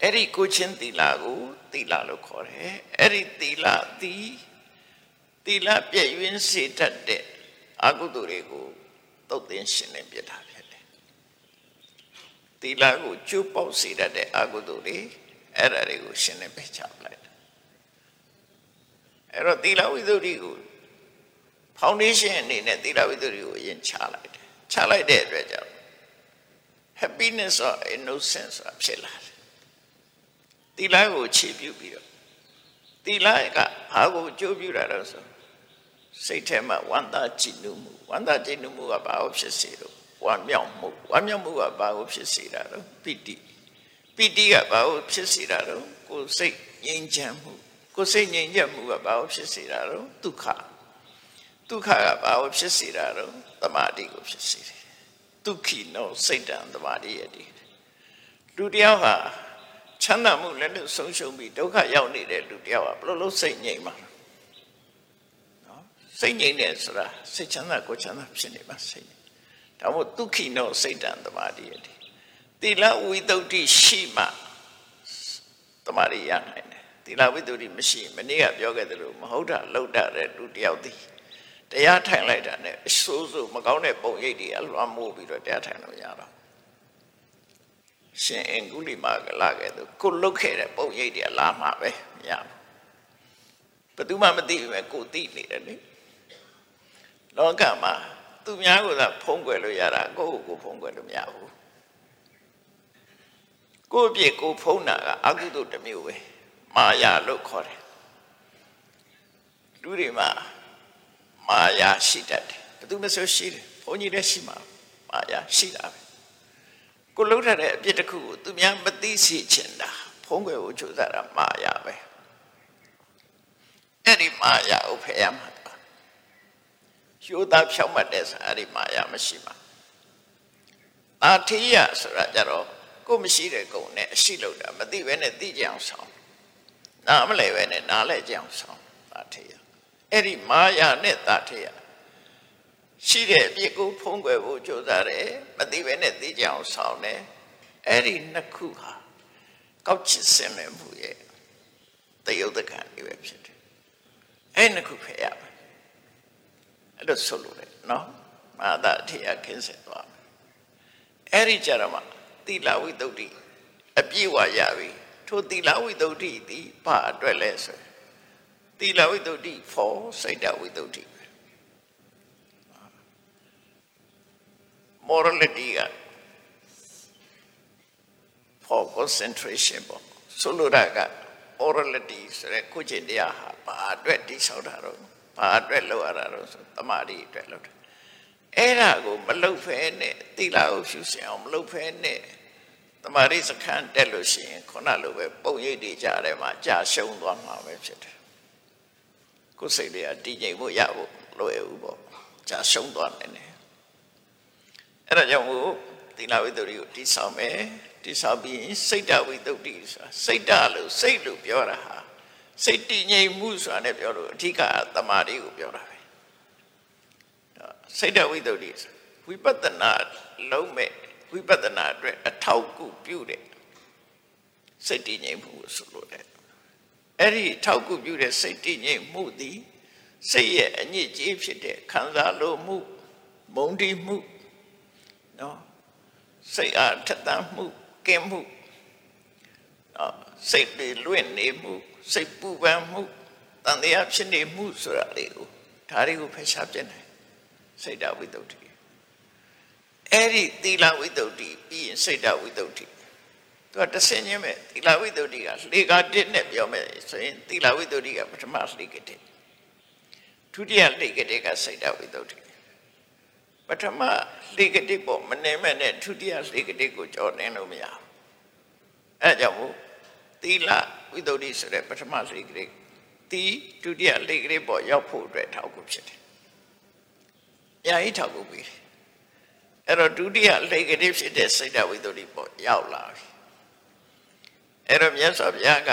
အဲ့ဒီကိုချင်းသီလကိုသီလလို့ခေါ်တယ်အဲ့ဒီသီလသည်သီလပြည့်ရင်းစေတတ်တဲ့အကုသိုလ်တွေကိုတုတ်သိမ်းရှင်းလင်းပြတာဖြစ်တယ်သီလကိုကျိုးပေါက်စေတတ်တဲ့အကုသိုလ်တွေအဲ့ဒါတွေကိုရှင်းလင်းပြချပလိုက်တယ်အဲ့တော့သီလဝိသုဒ္ဓိကို foundation အနေနဲ့သီလဝိသုဒ္ဓိကိုအရင်ချလိုက်တယ်ချလိုက်တဲ့အတွက်ကြောင့် happiness or innocence ဖြစ်လာတယ်သီလကိုခြေပြုပြီးတော့သီလကဘာကိုကြိုးပြုတာတော့ဆိုစိတ်ထဲမှာဝမ်းသာကြည်နူးမှုဝမ်းသာကြည်နူးမှုကဘာကိုဖြစ်စေတော့ဝမ်းမြောက်မှုဝမ်းမြောက်မှုကဘာကိုဖြစ်စေတာတော့ပိတိပိတိကဘာကိုဖြစ်စေတာတော့ကိုယ်စိတ်ငြိမ်းချမ်းမှုကိုယ်စိတ်ငြိမ်းချမ်းမှုကဘာကိုဖြစ်စေတာတော့ဒုက္ခ ဒုက္ခကဘာကိုဖြစ်စေတာတော့သမာဓိကိုဖြစ်စေတယ်ဒုက္ခိနောစိတ်တံသမာဓိရတည်လူတယောက်ဟာချမ်းသာမှုလည်းလို့ဆုံးရှုံးပြီးဒုက္ခရောက်နေတဲ့လူတယောက်ဟာဘယ်လိုလုပ်စိတ်ငြိမ်မှာနော်စိတ်ငြိမ်တယ်ဆိုတာစိတ်ချမ်းသာကိုချမ်းသာဖြစ်နေမှာစိတ်ဒါမို့ဒုက္ခိနောစိတ်တံသမာဓိရတည်တိလဝိသုဒ္ဓိရှိမှတမာရီရနိုင်တယ်တိလဝိသုဒ္ဓိမရှိမနေ့ကပြောခဲ့သလိုမဟုတ်တာလှုပ်တာတဲ့လူတယောက်သည် တရားထိုင်လိုက်တာနဲ့အဆိုးဆိုးမကောင်းတဲ့ပုံရိပ်တွေအလွှမ်းမိုးပြီးတော့တရားထိုင်လို့ရတော့ရှင်အင်္ဂုလိမာကလာခဲ့သူကိုလုတ်ခဲ့တဲ့ပုံရိပ်တွေလာမှာပဲမရဘူးဘယ်သူမှမသိဘူးပဲကိုသိနေတယ်လေလောကမှာသူများကသာဖုံးကွယ်လို့ရတာကိုယ့်ကိုယ်ကိုဖုံးကွယ်လို့မရဘူးကိုယ့်အပြစ်ကိုဖုံးတာကအကုသိုလ်တစ်မျိုးပဲမာယာလို့ခေါ်တယ်လူတွေမှာ မာယာရှိတတ်တယ်ဘယ်သူမှဆိုရှိတယ်ဘုန်းကြီးလည်းရှိမှာမာယာရှိတာပဲကိုလှုပ်ထတဲ့အပြစ်တစ်ခုကိုသူများမသိစေချင်တာဖုံးကွယ်ဖို့ကြိုးစားတာမာယာပဲအဲ့ဒီမာယာကိုဖယ်ရမှာရိုးသားဖြောက်မှတ်တဲ့ဆိုအဲ့ဒီမာယာမရှိပါအာထေယဆိုတာကြတော့ကိုမရှိတဲ့ကုံနဲ့အရှိလို့တာမသိဘဲနဲ့သိကြအောင်ဆောင်နားမလဲပဲနဲ့နားလဲကြအောင်ဆောင်အာထေယ အဲ့ဒီမာယာနဲ့တာထေယရှိတဲ့အပြစ်ကိုဖုံးကွယ်ဖို့ကြိုးစားတယ်မသိဘဲနဲ့သိကြအောင်ဆောင်တယ်အဲ့ဒီနှစ်ခုဟာကောက်ချစ်စင်မဲ့မှုရဲ့တယုတ်တကံတွေပဲဖြစ်တယ်အဲ့နှစ်ခုဖယ်ရမယ်အဲ့လိုဆိုလို့လေနော်မာသာထေယခင်းဆက်သွားအဲ့ဒီကြရမှာသီလဝိတ္တုအပြည့်ဝရပြီထိုသီလဝိတ္တုသည်ဘာအတွက်လဲဆို သီလဝိတ္တု for စိတ်တဝိတ္တု morality က for concentration ပေါ့ဆိုလိုတာက morality ဆိုတဲ့ကိုကျင့်တရားဟာဘာအတွက်တိဆောက်တာတော့ဘာအတွက်လုပ်ရတာတော့ဆိုတမာတိအတွက်လုပ်တာအဲ့ဒါကိုမလုပ်ဖဲနဲ့သီလကိုဖြူစင်အောင်မလုပ်ဖဲနဲ့တမာရီစခန်းတက်လို့ရှိရင်ခုနလိုပဲပုံရိပ်တွေကြားထဲမှာကြာရှုံးသွားမှာပဲဖြစ်တယ် ကိုယ်စိတ်တွေကတည်ငြိမ်ဖို့ရဖို့လိုရဘူးပေါ့ကြာရှုံးသွားနိုင်တယ်အဲ့ဒါကြောင့်မို့သီလဝိတ္တိကိုတိဆောက်မယ်တိဆောက်ပြီးစိတ်တဝိတ္တိဆိုတာစိတ်တလို့စိတ်လို့ပြောတာဟာစိတ်တည်ငြိမ်မှုဆိုတာနဲ့ပြောလို့အဓိကသမာဓိကိုပြောတာပဲစိတ်တဝိတ္တိဝိပဿနာလုံးမဲ့ဝိပဿနာအတွက်အထောက်အကူပြုတဲ့စိတ်တည်ငြိမ်မှုကိုဆိုလိုတယ် အဲ့ဒီထောက်ကူပြုတဲ့စိတ်တည်ငြိမ်မှုသည်စိတ်ရဲ့အညစ်အကြေးဖြစ်တဲ့ခံစားလို့မှုမုန်းတီးမှုနော်စိတ်အားထက်သန်မှုကင်းမှုနော်စိတ်တွေလွင့်နေမှုစိတ်ပူပန်မှုတန်တရားဖြစ်နေမှုဆိုတာလေးကိုဒါတွေကိုဖယ်ရှားပြနေစိတ်ဓာဝိတ္တုအဲ့ဒီသီလဝိတ္တုပြီးရင်စိတ်ဓာဝိတ္တု သူကတဆင်ချင်းပဲသီလဝိတ္တုကလေကာတစ်နဲ့ပြောမယ်ဆိုရင်သီလဝိတ္တုကပထမလေကတစ်ဒုတိယလေကတစ်ကစိတ်ဓာဝိတ္တုပထမလေကတစ်ပေါ့မနေမဲ့နဲ့ဒုတိယလေကတစ်ကိုကြော်နေလို့မရဘူးအဲကြောင့်မို့သီလဝိတ္တုဆိုတဲ့ပထမလေကတစ်ဒီဒုတိယလေကတစ်ပေါ့ရောက်ဖို့အတွက်ထောက်ကူဖြစ်တယ်။ညာကြီးထောက်ကူပြီးအဲ့တော့ဒုတိယလေကတိဖြစ်တဲ့စိတ်ဓာတ်ဝိတ္တုပေါ့ရောက်လာပြီ အဲ့တော့မြတ်စွာဘုရားက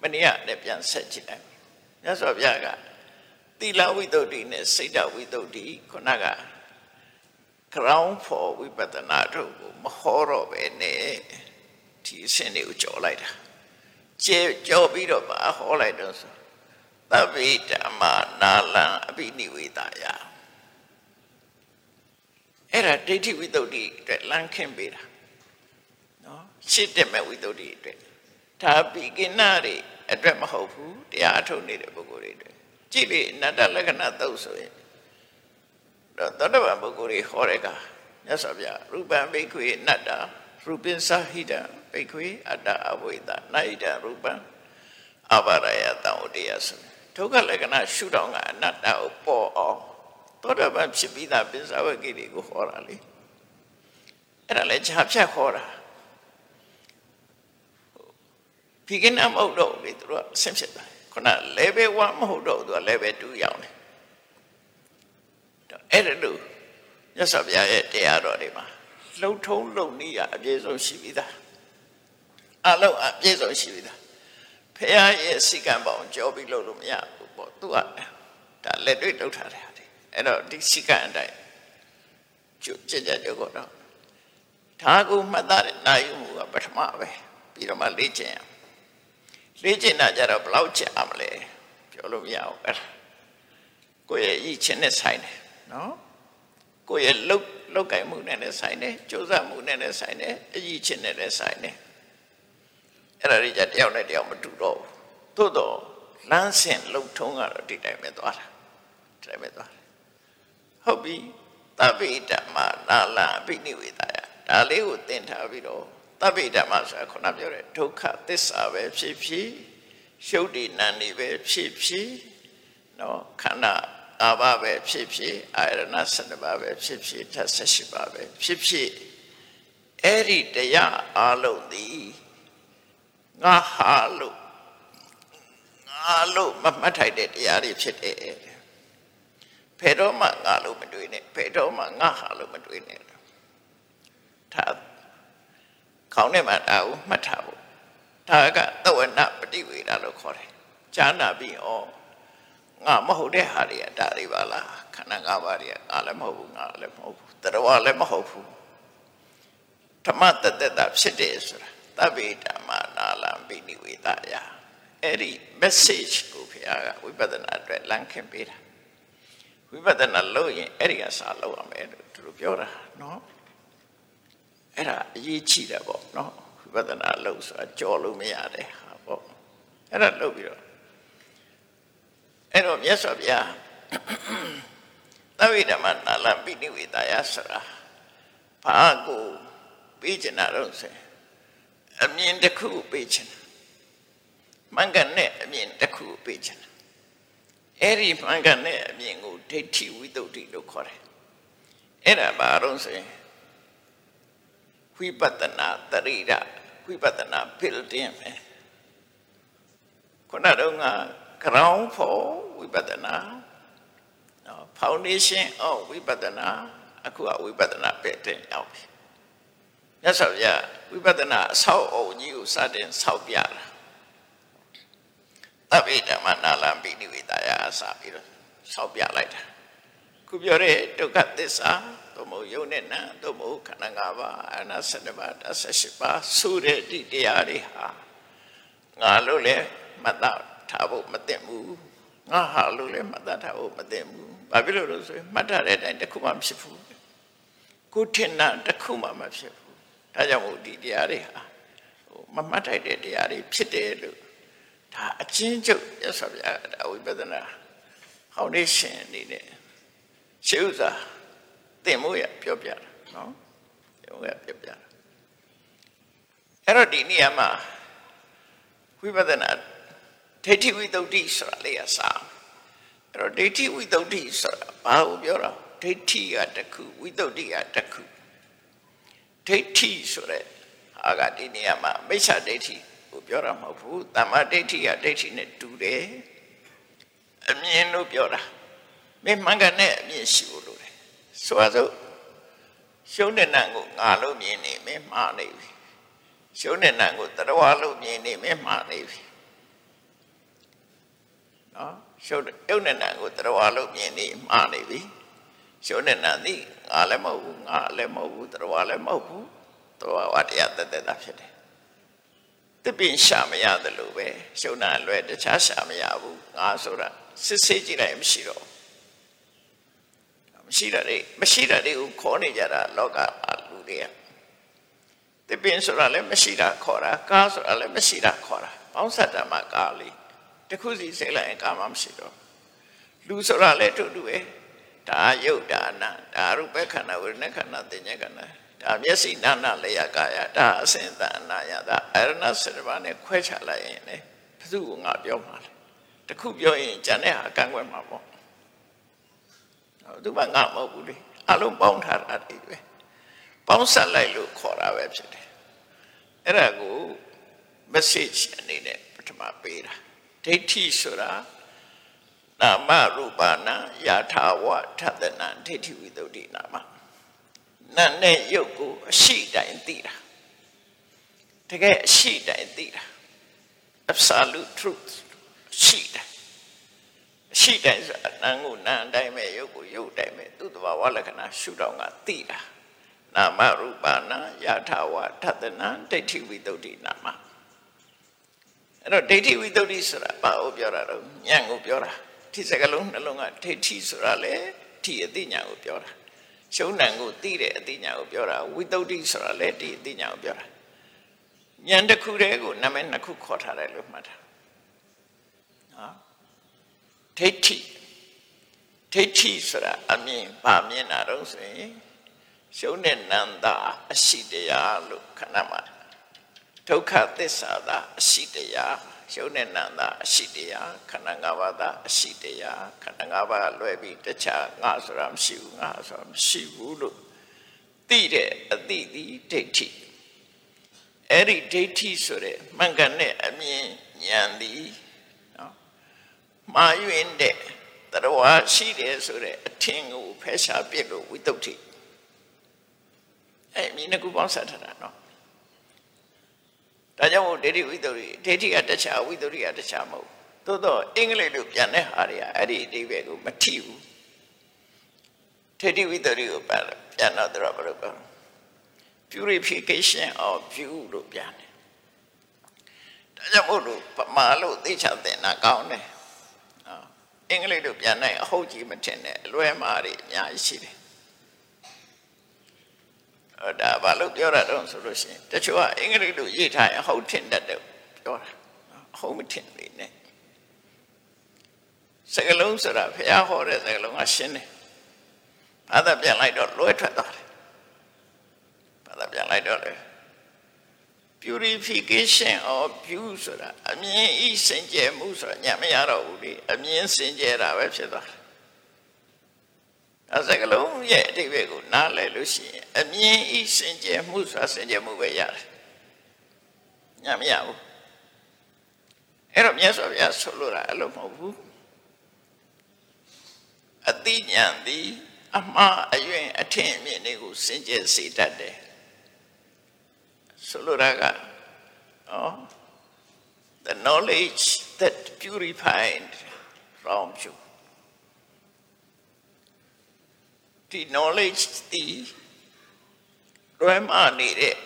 မနေ့ကလည်းပြန်ဆက်ကြည့်လိုက်မြတ်စွာဘုရားကသီလဝိတ္တုနဲ့စိတ်ဓာတ်ဝိတ္တုခုနက ground for ဝိပဿနာတို့ကိုမဟောတော့ပဲနဲ့ဒီအဆင့်တွေကိုကြော်လိုက်တာကျေကြော်ပြီးတော့ပါဟောလိုက်တော့ဆိုသဗ္ဗေဓမ္မာနာလံအဘိနိဝေဒယအဲ့ဒါဒိဋ္ဌိဝိတ္တုအတွက်လမ်းခင်းပေးတာနော် ရှစ်တက်မဲ့ဝိတ္တုအတွက်ဒါပိကိနာတွေအတွက်မဟုတ်ဘူးတရားအထုတ်နေတဲ့ပုဂ္ဂိုလ်တွေအတွက်ကြည့်လေအနတ္တလက္ခဏာသုတ်ဆိုရင်တော့သောတပန်ပုဂ္ဂိုလ်တွေဟောတဲ့ကမြတ်စွာဘုရားရူပံဘိက္ခွေအနတ္တရူပင်္စဟိတံဘိက္ခွေအတ္တအဝိဒနာဟိတရူပံအဘာရယတံဥတ္တယဆိုဒုက္ခလက္ခဏာရှုထောင့်ကအနတ္တကိုပေါ်အောင်သောတာပန်ဖြစ်ပြီးသားပစ္စဝကိတွေကိုဟောတာလေအဲ့ဒါလည်းဂျာဖြတ်ဟောတာ ဒီကနေ့မဟုတ်တော့လေသူတို့ဆင်းဖြစ်တာခုန level 1မဟုတ်တော့သူက level 2ရောက်တယ်အဲ့ဒါလို့မြတ်စွာဘုရားရဲ့တရားတော်တွေမှာလှုပ်ထုံးလှုပ်နည်းအပြည့်စုံရှိပြီးသားအလုံးအပြည့်စုံရှိပြီးသားဖះရဲ့စိကံပေါင်းကြောပြီးလို့လို့မရဘူးပေါ့သူကဒါလက်တွေ့လှုပ်ထားတယ်အဲ့တော့ဒီစိကအတိုင်းကျွကြကြကြတော့ဒါကိုမှတ်သားတဲ့နိုင်မှုကပထမပဲပြီးတော့မှလေ့ကျင့်ရ လေ့ကျင့်တာကြတော့ဘယ်လောက်ကြာမလဲပြောလို့မရဘူးအဲ့ကိုယ့်ရဲ့ရည်ချင်းနဲ့ဆိုင်တယ်နော်ကိုယ့်ရဲ့လုတ်လုတ်ကင်မှုနဲ့လည်းဆိုင်တယ်ကြိုးစားမှုနဲ့လည်းဆိုင်တယ်အရည်ချင်းနဲ့လည်းဆိုင်တယ်အဲ့ဒါတွေကြတယောက်နဲ့တယောက်မတူတော့ဘူးသို့တော့လမ်းစဉ်လှုပ်ထုံးကတော့ဒီတိုင်းပဲသွားတာဒီတိုင်းပဲသွားဟုတ်ပြီတပိဓမ္မနာလအပိနိဝေဒယဒါလေးကိုသင်ထားပြီးတော့ တပိဓမ္မဆိုတာခုနပြောတဲ့ဒုက္ခသစ္စာပဲဖြစ်ဖြစ်ရှုပ်တည်နံနေပဲဖြစ်ဖြစ်နော်ခန္ဓာအာဘပဲဖြစ်ဖြစ်အာရဏ7ပါးပဲဖြစ်ဖြစ်ဓာတ်78ပါးပဲဖြစ်ဖြစ်အဲ့ဒီတရားအလုံးသည်ငါဟာလို့ငါလို့မမှတ်ထိုက်တဲ့တရားတွေဖြစ်တယ်ဘယ်တော့မှငါလို့မတွေးနဲ့ဘယ်တော့မှငါဟာလို့မတွေးနဲ့ဒါ ခေါင်းထဲမှာဒါကိုမှတ်ထားဖို့ဒါကသဝနပฏิဝေဒလို့ခေါ်တယ်ဈာနာပြီးဩငါမဟုတ်တဲ့ဟာတွေကဒါတွေပါလားခန္ဓာ၅ပါးတွေကငါလည်းမဟုတ်ဘူးငါလည်းမဟုတ်ဘူးတရဝလည်းမဟုတ်ဘူးဓမ္မတတ္တဖြစ်တယ်ဆိုတာသဗ္ဗေဓမ္မနာလံပိနိဝေဒယအဲ့ဒီ message ကိုဘုရားကဝိပဿနာအတွက်လမ်းခင်ပေးတာဝိပဿနာလုပ်ရင်အဲ့ဒီကစာလုပ်ရမယ်လို့သူတို့ပြောတာနော် အဲ့ဒါအရေးကြီးတယ်ပေါ့နော်ဝိပဿနာလုပ်ဆိုတာကြော်လို့မရတဲ့ဟာပေါ့အဲ့ဒါလုပ်ပြီးတော့အဲ့တော့မြတ်စွာဘုရားသဝိဓမ္မနာလပိနိဝေဒယဆိုတာဘာကိုပေးချင်တာတော့ဆိုအမြင်တစ်ခုပေးချင်တာမှန်ကန်တဲ့အမြင်တစ်ခုပေးချင်တာအဲ့ဒီမှန်ကန်တဲ့အမြင်ကိုဒိဋ္ဌိဝိတ္တုလို့ခေါ်တယ်အဲ့ဒါဘာလို့ဆိုရင် ဝဝိပဿနာတရိရဝိပဿနာ building ပဲခုနတော့က ground for ဝိပဿနာနော် foundation of ဝိပဿနာအခုကဝိပဿနာ building ရောက်ပြီမြတ်စွာဘုရားဝိပဿနာအဆောက်အအုံကြီးကိုစတင်ဆောက်ပြတာသဗ္ဗေဓမ္မနာလံပိနိဝေတယအစပြီးတော့ဆောက်ပြလိုက်တာခုပြောတဲ့ဒုက္ခသစ္စာ သို့မဟုတ်ယုံနဲ့နာသို့မဟုတ်ခန္ဓာ၅ပါးအနာ7ပါး18ပါးဆိုတဲ့ဒီတရားတွေဟာငါလို့လေမတ်ထားဖို့မသိဘူးငါဟာလို့လေမတ်ထားဖို့မသိဘူးဘာဖြစ်လို့လဲဆိုရင်မှတ်ထားတဲ့အတိုင်းတစ်ခုမှမဖြစ်ဘူးကိုထင်တာတစ်ခုမှမဖြစ်ဘူးဒါကြောင့်မို့ဒီတရားတွေဟာဟိုမမှတ်ထိုက်တဲ့တရားတွေဖြစ်တယ်လို့ဒါအချင်းချုပ်ရသော်ဗျာဒါဝိပဿနာဟောင်းနေရှင်အနေနဲ့ရှေးဥစွာ သင်မို့ရပြောပြတာနော်သင်မို့ရပြောပြတာအဲ့တော့ဒီနေရာမှာဝိပဿနာဒိဋ္ဌိဝိသုဒ္ဓိဆိုတာလေးကစာအဲ့တော့ဒိဋ္ဌိဝိသုဒ္ဓိဆိုတာဘာကိုပြောတာဒိဋ္ဌိကတစ်ခုဝိသုဒ္ဓိကတစ်ခုဒိဋ္ဌိဆိုတဲ့အာကဒီနေရာမှာမိစ္ဆာဒိဋ္ဌိကိုပြောတာမဟုတ်ဘူးတမ္မာဒိဋ္ဌိကဒိဋ္ဌိနဲ့တူတယ်အမြင်လို့ပြောတာမင်းမှန်ကန်တဲ့အမြင်ရှိဖို့လို တယ်ဆိုပါစို့ရှုံးတဲ့နံကိုငါလို့မြင်နေမင်းမှားနေပြီရှုံးတဲ့နံကိုတရဝလို့မြင်နေမင်းမှားနေပြီနော်ရှုံးရုပ်နဲ့နံကိုတရဝလို့မြင်နေမှားနေပြီရှုံးတဲ့နံသည်ငါလည်းမဟုတ်ဘူးငါလည်းမဟုတ်ဘူးတရဝလည်းမဟုတ်ဘူးတရဝတရားတသက်တာဖြစ်တယ်တပင်ရှာမရတယ်လို့ပဲရှုံးတာလွယ်တခြားရှာမရဘူးငါဆိုတာစစ်ဆေးကြည့်လိုက်မရှိတော့ မရှိတာတွေမရှိတာတွေကိုခေါ်နေကြတာလောကလူတွေကတပင်ဆိုတာလည်းမရှိတာခေါ်တာကားဆိုတာလည်းမရှိတာခေါ်တာပေါင်းဆက်တာမှကားလေးတခုစီစိတ်လိုက်ရင်ကာမမရှိတော့လူဆိုတာလည်းတူတူပဲဒါယုတ်ဒါနာဒါရူပခန္ဓာဝိရဏခန္ဓာတင်ညခန္ဓာဒါမျက်စိနာနာလျာကာယဒါအစင်တအနာယဒါအရဏစေတပါးနဲ့ခွဲခြားလိုက်ရင်လေဘသူ့ကိုငါပြောမှာလဲတခုပြောရင်ဂျန်တဲ့ဟာကန့်ကွက်မှာပေါ့ သူကငါမဟုတ်ဘူးလေအလုံးပေါင်းထားတာတွေပဲပေါင်းဆက်လိုက်လို့ခေါ်တာပဲဖြစ်တယ်အဲ့ဒါကို message အနေနဲ့ပထမပေးတာဒိဋ္ဌိဆိုတာနာမရူပနာယာထာဝထသနာဒိဋ္ဌိဝိသုဒ္ဓိနာမနာနဲ့ရုပ်ကိုအရှိတိုင်းသိတာတကယ်အရှိတိုင်းသိတာ absolute truth ရှိတယ် ရှိတိုင်းဆိုတာနာကိုနာအတိုင်းပဲရုပ်ကိုရုပ်တိုင်းပဲသူ့တဘာဝလက္ခဏာရှုတော့ကသိတာနာမရူပနာယာထာဝထသနာဒိဋ္ဌိဝိသုဒ္ဓိနာမအဲ့တော့ဒိဋ္ဌိဝိသုဒ္ဓိဆိုတာဘာကိုပြောတာတော့ဉာဏ်ကိုပြောတာဒီစကလုံးနှလုံးကဒိဋ္ဌိဆိုတာလေဒီအသိဉာဏ်ကိုပြောတာရှုံးနံကိုသိတဲ့အသိဉာဏ်ကိုပြောတာဝိသုဒ္ဓိဆိုတာလေဒီအသိဉာဏ်ကိုပြောတာဉာဏ်တစ်ခုတည်းကိုနာမည်နှစ်ခုခေါ်ထားတယ်လို့မှတ်တာနော် ဒိဋ္ဌိဒိဋ္ဌိဆိုတာအမြင်ပါမြင်တာတော့ဆိုရင်ရှုံးတဲ့နန္တာအရှိတရားလို့ခဏမှာဒုက္ခသစ္စာသာအရှိတရားရှုံးတဲ့နန္တာအရှိတရားခန္ဓာ၅ပါးသာအရှိတရားခန္ဓာ၅ပါးလွဲပြီးတခြားငါဆိုတာမရှိဘူးငါဆိုတာမရှိဘူးလို့သိတဲ့အသိဒီဒိဋ္ဌိအဲ့ဒီဒိဋ္ဌိဆိုတဲ့မှန်ကန်တဲ့အမြင်ဉာဏ်သည်နော် မာယွင်းတဲ့တရဝရှိတယ်ဆိုတဲ့အထင်ကိုဖယ်ရှားပြစ်လို့ဝိတုဒ္ဓိအဲ့မြင်ကူပေါင်းဆက်ထားတာနော်ဒါကြောင့်မို့ဒိဋ္ဌိဝိတ္တုရိဒိဋ္ဌိကတခြားဝိတ္တုရိကတခြားမဟုတ်သို့တော့အင်္ဂလိပ်လိုပြန်တဲ့ဟာတွေကအဲ့ဒီအဓိပ္ပာယ်ကိုမထိဘူးဒိဋ္ဌိဝိတ္တုရိကိုပြန်ပြန်တော့တော့ဘယ်လိုပြော purification of view လို့ပြန်တယ်ဒါကြောင့်မို့လို့ပမာလို့သိချတဲ့နာကောင်းတယ် အင်္ဂလိပ်လိုပြန်နိုင်အဟုတ်ကြီးမထင်နဲ့အလွဲမှားတွေအများကြီးရှိတယ်အဲ့ဒါဘာလို့ပြောရတော့ဆိုလို့ရှိရင်တချို့ကအင်္ဂလိပ်လိုရေးထားရင်ဟုတ်ထင်တတ်တယ်ပြောတာဟုတ်မထင်လေနဲ့စကလုံးဆိုတာဘုရားဟောတဲ့စကလုံးကရှင်းတယ်ဘာသာပြန်လိုက်တော့လွဲထွက်သွားတယ်ဘာသာပြန်လိုက်တော့လေ purification of view ဆိုတာအမြင်ဤစင်ကြယ်မှုဆိုတာညမရတော့ဘူးလေအမြင်စင်ကြယ်တာပဲဖြစ်သွားတယ်အဲစကလုံးရဲ့အတိတ်ကိုနားလည်လို့ရှိရင်အမြင်ဤစင်ကြယ်မှုဆိုတာစင်ကြယ်မှုပဲရတယ်ညမရဘူးအဲ့တော့မြတ်စွာဘုရားဆိုလိုတာအဲ့လိုမဟုတ်ဘူးအတိညာသည်အမှားအယွင်အထင်အမြင်တွေကိုစင်ကြယ်စေတတ်တယ် ဆိုလိုတာကဩ the knowledge that purified from you ဒီ knowledge ဒီလွဲမနေတဲ့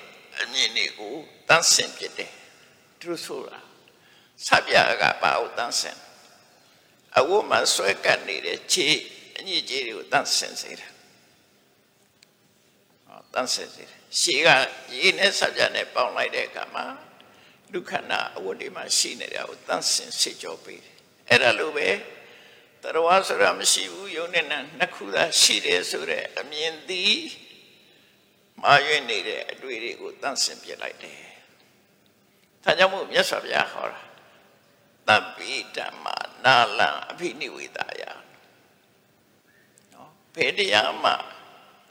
အမြင်တွေကိုတန်းဆင်ပြတယ်သူဆိုတာဆပြကပါဦးတန်းဆင်အဝတ်မှာဆွဲကပ်နေတဲ့ခြေအညစ်အကြေးတွေကိုတန်းဆင်စေတာဟောတန်းဆင်စေတယ် ရှေးကရေနဲ့ဆပြနဲ့ပေါင်းလိုက်တဲ့အခါမှာဒုက္ခနာအဝတ်တွေမှာရှိနေတာကိုတန်းဆင်စေကြောပေးတယ်အဲ့ဒါလိုပဲတရားဆိုတာမရှိဘူးယုံနဲ့နှစ်ခုသာရှိတယ်ဆိုတဲ့အမြင်သည်မာရွေ့နေတဲ့အတွေ့တွေကိုတန့်စင်ပြလိုက်တယ်။ဒါကြောင့်မို့မြတ်စွာဘုရားဟောတာတပ္ပိဓမ္မနာလံအဖိနိဝေဒာယနော်ဘယ်တရားမှ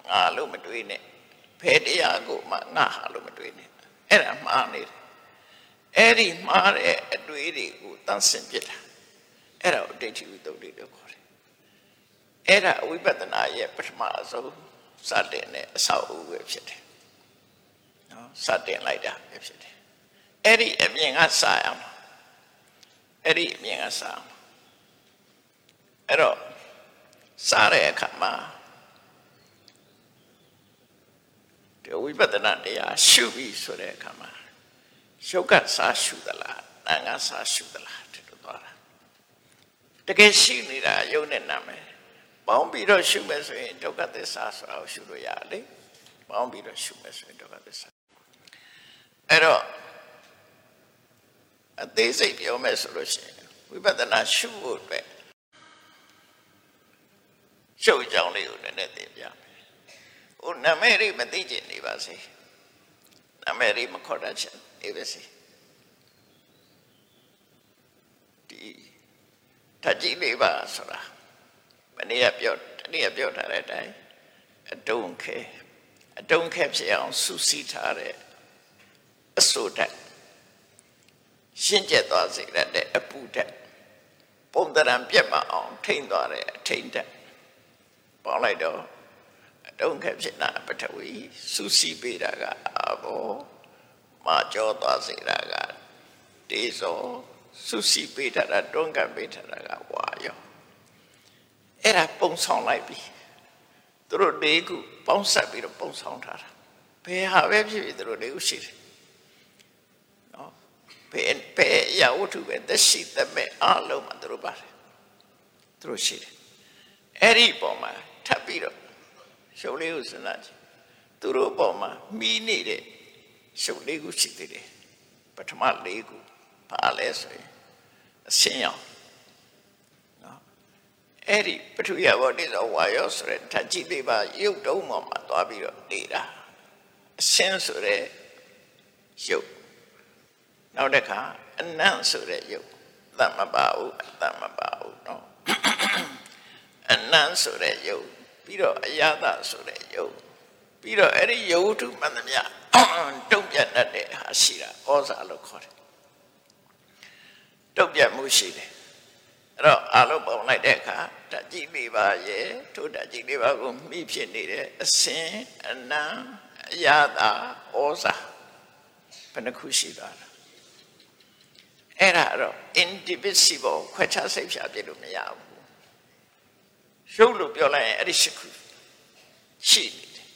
ငါလို့မတွေးနဲ့ ဘယ်တရားကိုမှငါဟာလို့မတွေးနဲ့အဲ့ဒါမှားနေတယ်အဲ့ဒီမှားတဲ့အတွေ့တွေကိုတန့်စင်ပြတာအဲ့ဒါကိုဒိဋ္ဌိဝိတ္တုလို့ခေါ်တယ်အဲ့ဒါဝိပဿနာရဲ့ပထမအဆုံးစတင်တဲ့အဆောက်အဦပဲဖြစ်တယ်နော်စတင်လိုက်တာပဲဖြစ်တယ်အဲ့ဒီအမြင်ကစရမှာအဲ့ဒီအမြင်ကစရမှာအဲ့တော့စတဲ့အခါမှာဒီ ဝိပဿနာတရားရှုပြီဆိုတဲ့အခါမှာရှုပ်ကစားရှုသလားနာငါစားရှုသလားတဲ့လိုသွားတာတကယ်ရှိနေတာယုံနဲ့နာမယ်ပေါင်းပြီးတော့ရှုမယ်ဆိုရင်ဒုက္ခသစ္စာဆိုတာကိုရှုလို့ရတယ်လေပေါင်းပြီးတော့ရှုမယ်ဆိုရင်ဒုက္ခသစ္စာအဲ့တော့အသေးစိတ်ပြောမယ်ဆိုလို့ရှိရင်ဝိပဿနာရှုဖို့အတွက်ရှုပ်ကြောင်းလေးကိုလည်းနည်းနည်းသိပြမယ် ဟိုနာမည်လေးမသိချင်နေပါစေနာမည်လေးမခေါ်တတ်ချင်နေပါစေဒီတကြီးလေးပါဆိုတာမနေ့ကပြောတနေ့ကပြောထားတဲ့အတိုင်းအတုံးခဲအတုံးခဲဖြစ်အောင်စူးစီးထားတဲ့အစိုးတတ်ရှင်းကျက်သွားစေတဲ့အပူတတ်ပုံတရံပြက်မအောင်ထိမ့်သွားတဲ့အထိမ့်တတ်ပေါင်းလိုက်တော့အ တုံးခဲဖြစ်တာပထဝီစူးစီးပေးတာကအဘောမာကြောသွားစေတာကတေဇောစူးစီးပေးတာတွန်းကန်ပေးတာကဝါယောအဲ့ဒါပုံဆောင်လိုက်ပြီသူတို့လေးခုပေါင်းဆက်ပြီးတော့ပုံဆောင်ထားတာဘယ်ဟာပဲဖြစ်ဖြစ်သူတို့လေးခုရှိတယ်နော်ဘယ်ဘယ်ရဝတ္ထုပဲသက်ရှိသက်မဲ့အလုံးမှာသူတို့ပါတယ်သူတို့ရှိတယ်အဲ့ဒီပုံမှာထပ်ပြီးတော့ ရှုပ်လေးကိုစဉ်းစားကြည့်သူတို့အပေါ်မှာမိနေတဲ့ရှုပ်လေးကိုရှိသေးတယ်ပထမလေးကိုဘာလဲဆိုရင်အရှင်းရောင်နော်အဲ့ဒီပထဝီဘောတိသောဝါယောဆိုတဲ့ဓာတ်ကြီးလေးပါရုပ်တုံးပေါ်မှာသွားပြီးတော့နေတာအရှင်းဆိုတဲ့ရုပ်နောက်တစ်ခါအနံ့ဆိုတဲ့ရုပ်တမ္မပါဘူးအတ္တမပါဘူးနော်အနံ့ဆိုတဲ့ရုပ် ပြီးတော့အယသဆိုတဲ့ရုပ်ပြီးတော့အဲ့ဒီယုတ်ထုမှန်သမျှတုံ့ပြန်တတ်တဲ့ဟာရှိတာဩဇာလို့ခေါ်တယ်တုံ့ပြန်မှုရှိတယ်အဲ့တော့အလုံးပုံလိုက်တဲ့အခါဓာတ်ကြီးလေးပါရဲ့ထိုဓာတ်ကြီးလေးပါကိုမိဖြစ်နေတဲ့အစင်အနံအရာသာဩဇာဘယ်နှခုရှိသွားတာအဲ့ဒါတော့ indivisible ခွဲခြားစိတ်ဖြာပြလို့မရဘူး ရုပ်လို့ပြောလိုက်ရင်အဲ့ဒီရှိခုရှိနေတယ်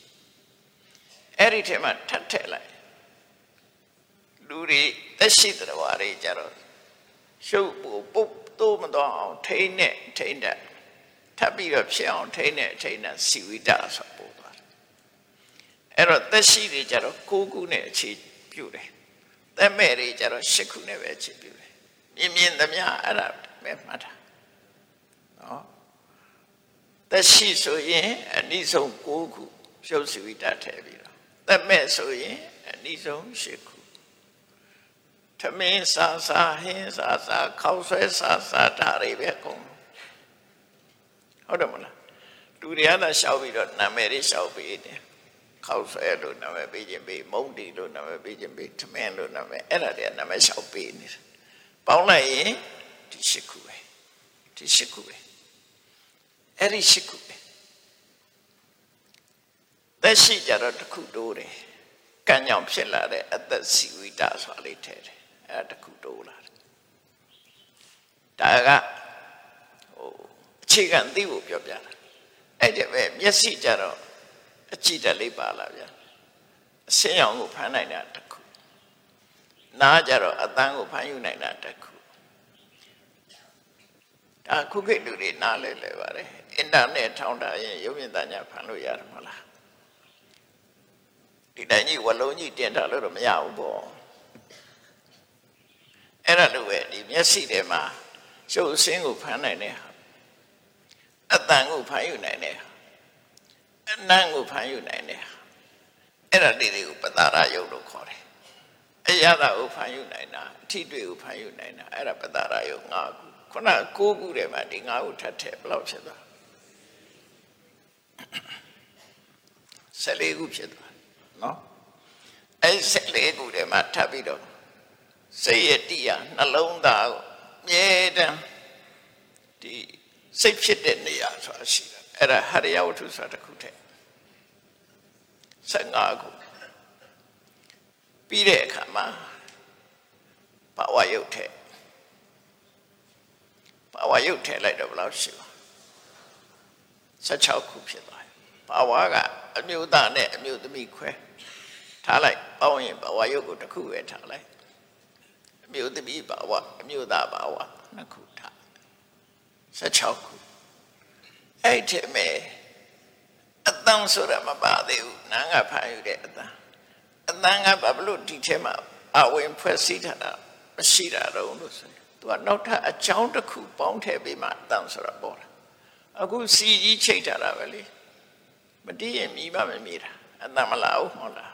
အဲ့ဒီထဲမှာထပ်ထည့်လိုက်လူတွေသက်ရှိတဲ့ဝါတွေကြတော့ရုပ်ကိုပုတ်သိုးမတော်အောင်ထိန်းနဲ့ထိန်းတဲ့ထပ်ပြီးတော့ဖြစ်အောင်ထိန်းနဲ့ထိန်းတဲ့စီဝိတဆိုပို့သွားတယ်အဲ့တော့သက်ရှိတွေကြတော့၉ခုနဲ့အခြေပြုတယ်သက်မဲ့တွေကြတော့၈ခုနဲ့ပဲအခြေပြုတယ်မြင်မြင်သမျှအဲ့ဒါပဲမှတ်တာနော် သက်ရှိဆိုရင်အနိဆုံး၉ခုရုပ်စီဝိတထည့်ပြီးတော့သက်မဲ့ဆိုရင်အနိဆုံး၈ခုထမင်းစားစားဟင်းစားစားခေါက်ဆွဲစားစားဒါတွေပဲကုန်ဟုတ်တယ်မလားလူတွေကသာရှောက်ပြီးတော့နာမည်တွေရှောက်ပြီးတယ်ခောက်ဆွဲလို့နာမည်ပေးခြင်းပေးမုံတီလို့နာမည်ပေးခြင်းပေးထမင်းလို့နာမည်အဲ့ဒါတွေကနာမည်ရှောက်ပေးနေတယ်ပေါင်းလိုက်ရင်ဒီရှစ်ခုပဲဒီရှစ်ခုပဲ အဲ့ဒီရှစ်ခုပဲသက်ရှိကြတော့တစ်ခုတိုးတယ်ကံကြောင့်ဖြစ်လာတဲ့အသက်စီဝိတာဆိုတာလေးထဲတယ်အဲ့ဒါတစ်ခုတိုးလာတယ်ဒါကဟိုအခြေခံသိဖို့ပြောပြတာအဲ့ဒီပဲမျက်စိကြတော့အကြည့်တက်လေးပါလာဗျာအစင်းရောင်ကိုဖမ်းနိုင်တာတစ်ခုနားကြတော့အတန်းကိုဖမ်းယူနိုင်တာတစ်ခု ဒါခုခေတ်လူတွေနားလဲလဲပါတယ်အင်တာနက်ထောင်းတာရင်ရုပ်မြင်သံညာဖမ်းလို့ရတယ်မဟုတ်လားဒီတိုင်းကြီးဝလုံးကြီးတင်ထားလို့တော့မရဘူးပေါ့အဲ့ဒါလိုပဲဒီမျက်စိထဲမှာရုပ်အစင်းကိုဖမ်းနိုင်တဲ့ဟာအတန်ကိုဖမ်းယူနိုင်တဲ့ဟာအနံ့ကိုဖမ်းယူနိုင်တဲ့ဟာအဲ့ဒါလေးတွေကိုပတာရယုတ်လို့ခေါ်တယ်အရာသာကိုဖမ်းယူနိုင်တာအထီတွေ့ကိုဖမ်းယူနိုင်တာအဲ့ဒါပတာရယုတ်၅ခု ခုန၉ခုထဲမှာဒီ၅ခုထပ်ထည့်ဘယ်လောက်ဖြစ်သွား14ခုဖြစ်သွားနော်အဲ့14ခုထဲမှာထပ်ပြီးတော့စိတ်ရတိယနှလုံးသားကိုမြဲတမ်းဒီစိတ်ဖြစ်တဲ့နေရာဆိုတာရှိတယ်အဲ့ဒါဟရိယဝတ္ထုဆိုတာတစ်ခုတည်း15ခုပြီးတဲ့အခါမှာဘာဝယုတ်ထဲ ဘာဝယုတ်ထဲလိုက်တော့ဘယ်လောက်ရှိပါ16ခုဖြစ်သွားတယ်ဘာဝကအမျိုးသားနဲ့အမျိုးသမီးခွဲထားလိုက်ပေါင်းရင်ဘာဝယုတ်ကိုတစ်ခုပဲထားလိုက်အမျိုးသမီးဘာဝအမျိုးသားဘာဝနှစ်ခုထား16ခုအဲ့ဒီမဲ့အတန်းဆိုရမပါသေးဘူးနာငါဖာယူတဲ့အတန်းအတန်းကဘာလို့ဒီထဲမှာအဝင်ဖွဲ့စည်းထားတာမရှိတာတော့လို့ဆိုရင် သူကနောက်ထပ်အကြောင်းတစ်ခုပေါင်းထည့်ပြီးမှအတန်းဆိုတာပေါ်တာအခုစီကြီးချိတ်ထားတာပဲလေမတည်ရင်မြည်မမမြည်တာအတန်းမလာဘူးဟုတ်လား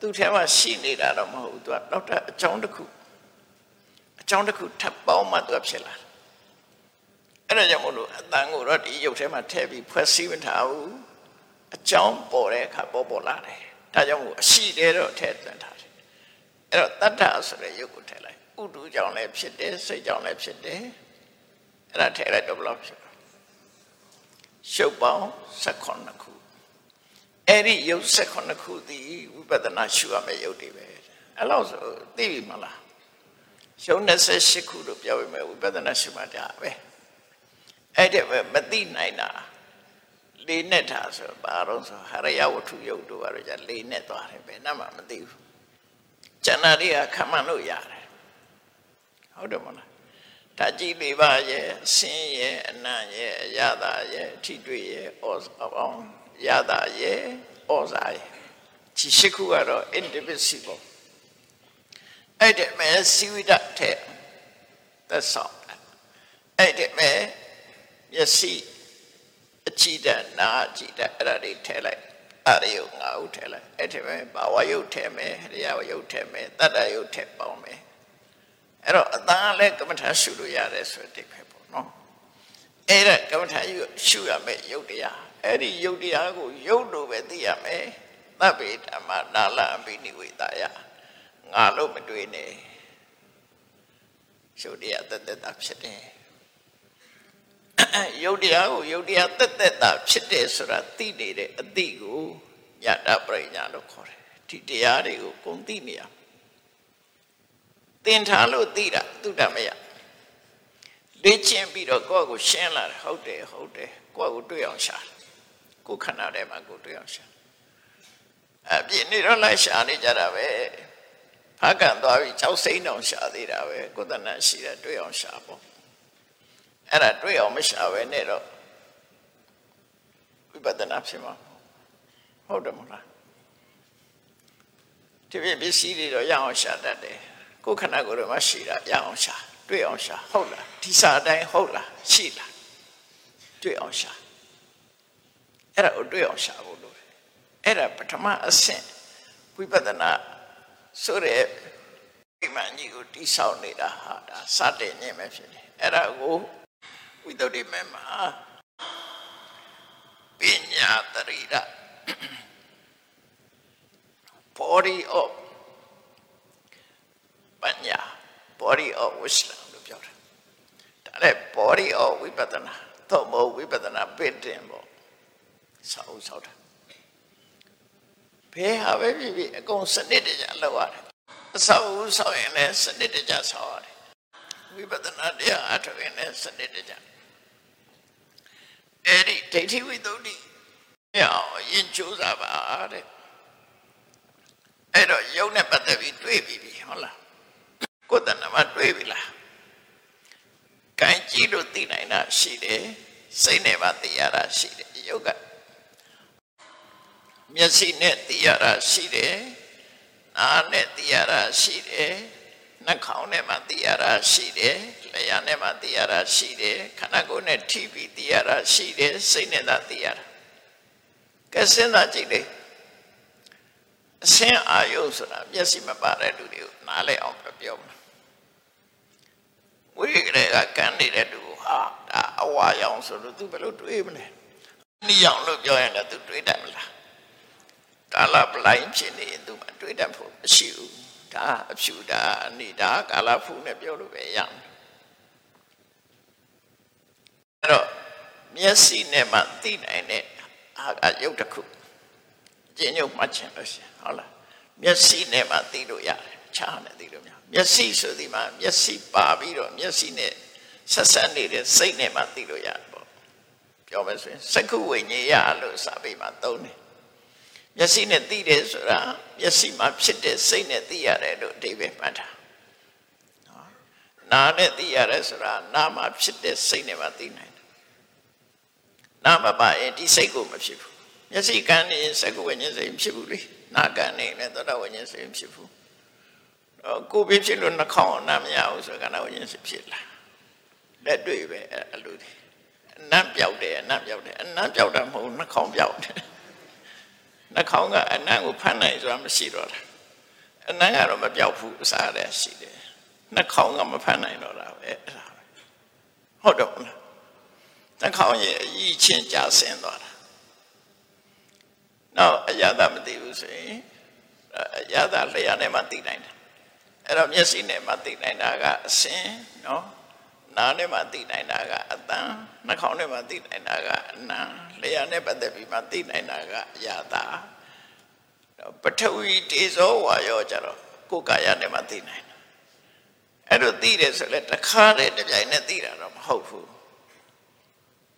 သူထဲမှာရှိနေတာတော့မဟုတ်ဘူးသူကနောက်ထပ်အကြောင်းတစ်ခုအကြောင်းတစ်ခုထပ်ပေါင်းမှသူကဖြစ်လာတယ်အဲ့ဒါကြောင့်မို့လို့အတန်ကိုတော့ဒီရုပ်ထဲမှာထည့်ပြီးဖွဲ့စည်းမထားဘူးအကြောင်းပေါ်တဲ့အခါပေါ်ပေါ်လာတယ်ဒါကြောင့်မို့အရှိတယ်တော့ထည့်သွင်းထားတယ်အဲ့တော့တတ္ထဆိုတဲ့ရုပ်ကိုထည့်လိုက် ဥဒုကြောင့်လည်းဖြစ်တယ်စိတ်ကြောင့်လည်းဖြစ်တယ်အဲ့ဒါထည့်လိုက်တော့ဘယ်လောက်ဖြစ်လဲရှုပ်ပေါင်း16ခုအဲ့ဒီရုပ်16ခုသည်ဝိပဿနာရှုရမယ့်ရုပ်တွေပဲအဲ့လောက်ဆိုသိပြီမလားရှုံး28ခုလို့ပြောပြမယ်ဝိပဿနာရှုမှတ်တာပဲအဲ့ဒီပဲမသိနိုင်တာလေးနဲ့ထားဆိုဘာလို့ဆိုဟရယဝတ္ထုယုတ်တို့ကတော့じゃလေးနဲ့သွားတယ်ပဲနမမသိဘူးကျန်တာတွေကခံမှန်လို့ရတယ် ဟုတ်တယ်မလားဓာကြီးလေးပါရဲ့ဆင်းရဲ့အနံ့ရဲ့အရသာရဲ့အထိတွေ့ရဲ့ဩအောင်ရတာရဲ့ဩဇာရဲ့ဒီရှိခုကတော့ indivisible အဲ့ဒီမဲ့စီဝိဒတဲ့သက်ဆောင်အဲ့ဒီမဲ့မျက်စိအကြည့်တဲ့နားကြည့်တဲ့အဲ့ဒါတွေထဲလိုက်အရိယငါးဦးထဲလိုက်အဲ့ဒီမဲ့ဘာဝယုတ်ထဲမဲ့ဟရိယယုတ်ထဲမဲ့တတ္တယုတ်ထဲပေါင်းမယ် အဲ့တော့အတန်လည်းကမ္မထာရှုလို့ရတယ်ဆိုတဲ့ပဲပေါ့နော်အဲ့ဒါကမ္မထာရှုရမယ်ယုတ်တရားအဲ့ဒီယုတ်တရားကိုယုတ်လို့ပဲသိရမယ်သဗ္ဗေဓမ္မနာလအဘိနိဝေတာယငါလို့မတွေးနဲ့ယုတ်တရားတက်တက်တာဖြစ်တယ်ယုတ်တရားကိုယုတ်တရားတက်တက်တာဖြစ်တယ်ဆိုတာသိနေတဲ့အသိကိုညတာပရိညာလို့ခေါ်တယ်ဒီတရားတွေကိုကုန်သိနေရ သင်ထားလို့သိတာသူတမရလေ့ကျင့်ပြီးတော့ကိုယ့်ကိုရှင်းလာတယ်ဟုတ်တယ်ဟုတ်တယ်ကိုယ့်ကိုတွေ့အောင်ရှာကိုယ်ခန္ဓာထဲမှာကိုယ်တွေ့အောင်ရှာအပြည့်နေတော့လိုက်ရှာနေကြတာပဲဖားကန်သွားပြီး၆စိမ့်တောင်ရှာသေးတာပဲကိုယ်တဏ္ဍရှိတဲ့တွေ့အောင်ရှာပေါ့အဲ့ဒါတွေ့အောင်မရှာပဲနဲ့တော့ဝိပဿနာဖြစ်မှာဟုတ်တယ်မလားဒီပြပစ္စည်းတွေတော့ရအောင်ရှာတတ်တယ် ကိုယ်ခန္ဓာကိုယ်မှာရှိတာရအောင်ရှာတွေ့အောင်ရှာဟုတ်လားဒီစာတိုင်းဟုတ်လားရှိလားတွေ့အောင်ရှာအဲ့ဒါကိုတွေ့အောင်ရှာဖို့လိုတယ်အဲ့ဒါပထမအဆင့်ဝိပဿနာဆိုတဲ့ဒီမှန်ကြီးကိုတိဆောက်နေတာဟာဒါစတဲ့ညင်ပဲဖြစ်တယ်အဲ့ဒါကိုဝိသုဒ္ဓိမေမှာညာတရိဒ body of ပညာ body of wisdom လို့ပြောတယ်ဒါလည်း body of ဝိပဿနာသို့မဟုတ်ဝိပဿနာပိတင်ပေါ့ဆောက်ဆောက်တာဘယ်ဟာပဲဖြစ်ဖြစ်အကုန်စနစ်တကျလောက်ရတယ်အဆောက်အဦဆောက်ရင်လည်းစနစ်တကျဆောက်ရတယ်ဝိပဿနာတရားအထောက်ရင်လည်းစနစ်တကျအဲ့ဒီဒိဋ္ဌိဝိသုဒ္ဓိရအောင်ရင်ကြိုးစားပါတဲ့အဲ့တော့ယုံနဲ့ပတ်သက်ပြီးတွေးပြီးပြီဟုတ်လား ကိုယ်တဏ္ဍမှာတွေးပြီလားကံကြည့်လို့သိနိုင်တာရှိတယ်စိတ်နဲ့ပါသိရတာရှိတယ်ယုတ်ကမျက်စိနဲ့သိရတာရှိတယ်နားနဲ့သိရတာရှိတယ်နှာခေါင်းနဲ့မှသိရတာရှိတယ်လျှာနဲ့မှသိရတာရှိတယ်ခန္ဓာကိုယ်နဲ့ထိပြီးသိရတာရှိတယ်စိတ်နဲ့သာသိရတာကဲစဉ်းစားကြည့်လေ အစင်အာယုဆိုတာမျက်စိမပါတဲ့လူတွေကိုနားလည်အောင်ပြောမှာဝိကရေကကန်းနေတဲ့လူဟာဒါအဝါရောင်ဆိုလို့သူဘယ်လိုတွေးမလဲနီရောင်လို့ပြောရင်လည်းသူတွေးတတ်မလားကာလပလိုင်းဖြစ်နေရင်သူမတွေးတတ်ဖို့မရှိဘူးဒါအဖြူဒါအနိဒါကာလဖူနဲ့ပြောလို့ပဲရမယ်အဲ့တော့မျက်စိနဲ့မှသိနိုင်တဲ့အာရုပ်တစ်ခုအကျဉ်းချုပ်မှတ်ချင်လို့ရှိရင် ဟုတ်လားမျက်စိနဲ့မှသိလို့ရတယ်ချားနဲ့သိလို့မရမျက်စိဆိုဒီမှာမျက်စိပါပြီးတော့မျက်စိနဲ့ဆက်ဆက်နေတဲ့စိတ်နဲ့မှသိလို့ရတယ်ပေါ့ပြောမယ်ဆိုရင်စက္ခုဝိညာဉ်ရလို့စာပေမှာသုံးတယ်မျက်စိနဲ့သိတယ်ဆိုတာမျက်စိမှာဖြစ်တဲ့စိတ်နဲ့သိရတယ်လို့အဓိပ္ပာယ်မှတ်တာနော်နာနဲ့သိရတယ်ဆိုတာနာမှာဖြစ်တဲ့စိတ်နဲ့မှသိနိုင်တယ်နာမပါရင်ဒီစိတ်ကိုမဖြစ်ဘူးမျက်စိကန်းနေစက္ခုဝိညာဉ်စိတ်ဖြစ်ဘူးလေ နာကန်းနေလည်းသောတာဝိညာဉ်စိတ်ဖြစ်ဘူးတော့ကိုယ်ပြဖြစ်လို့နှာခေါင်းအနာမရဘူးဆိုကဏ္ဍဝိညာဉ်စိတ်ဖြစ်လာလက်တွေ့ပဲအဲ့လိုဒီအနတ်ပြောက်တယ်အနတ်ပြောက်တယ်အနတ်ပြောက်တာမဟုတ်နှာခေါင်းပြောက်တယ်နှာခေါင်းကအနံ့ကိုဖမ်းနိုင်ဆိုတာမရှိတော့တာအနံ့ကတော့မပြောက်ဘူးအစားလည်းရှိတယ်နှာခေါင်းကမဖမ်းနိုင်တော့တာပဲအဲ့ဒါပဲဟုတ်တော့မလားနှာခေါင်းရဲ့အကြီးချင်းကြာဆင်းသွားတာ နောက်အရသာမသိဘူးဆိုရင်အရသာလျှာနဲ့မှသိနိုင်တယ်အဲ့တော့မျက်စိနဲ့မှသိနိုင်တာကအစင်နော်နားနဲ့မှသိနိုင်တာကအတန်နှာခေါင်းနဲ့မှသိနိုင်တာကအနံလျှာနဲ့ပတ်သက်ပြီးမှသိနိုင်တာကအရာသာပထဝီတေဇောဝါယောကြတော့ကိုယ်ကာယနဲ့မှသိနိုင်တာအဲ့တော့သိတယ်ဆိုလဲတခါတည်းတစ်ပြိုင်နဲ့သိတာတော့မဟုတ်ဘူး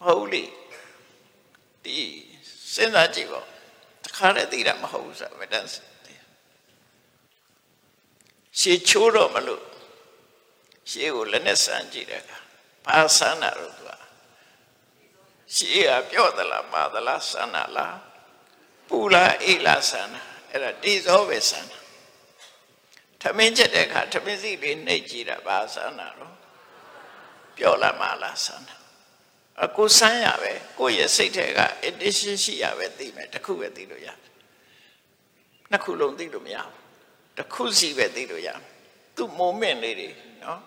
မဟုတ်လေဒီစဉ်းစားကြည့်ပေါ့တ ခါတည်းသိတာမဟုတ်ဘူးဆိုတော့ရှေးချိုးတော့မလို့ရှေးကိုလည်းနဲ့စမ်းကြည့်တဲ့အခါဘာစမ်းတာတော့သူကရှေးကပြော့သလားပါသလားစမ်းတာလားပူလားအိတ်လားစမ်းတာအဲ့ဒါတိဇောပဲစမ်းတာထမင်းချက်တဲ့အခါထမင်းစီလေးနှိပ်ကြည့်တာဘာစမ်းတာတော့ပြော့လားမလားစမ်းတာ အကိုစမ်းရပဲကိုယ့်ရဲ့စိတ်ထဲက addition ရှိရပဲသိမယ်တစ်ခုပဲသိလို့ရတယ်နှစ်ခုလုံးသိလို့မရဘူးတစ်ခုစီပဲသိလို့ရမယ်သူ့ moment လေးတွေနော်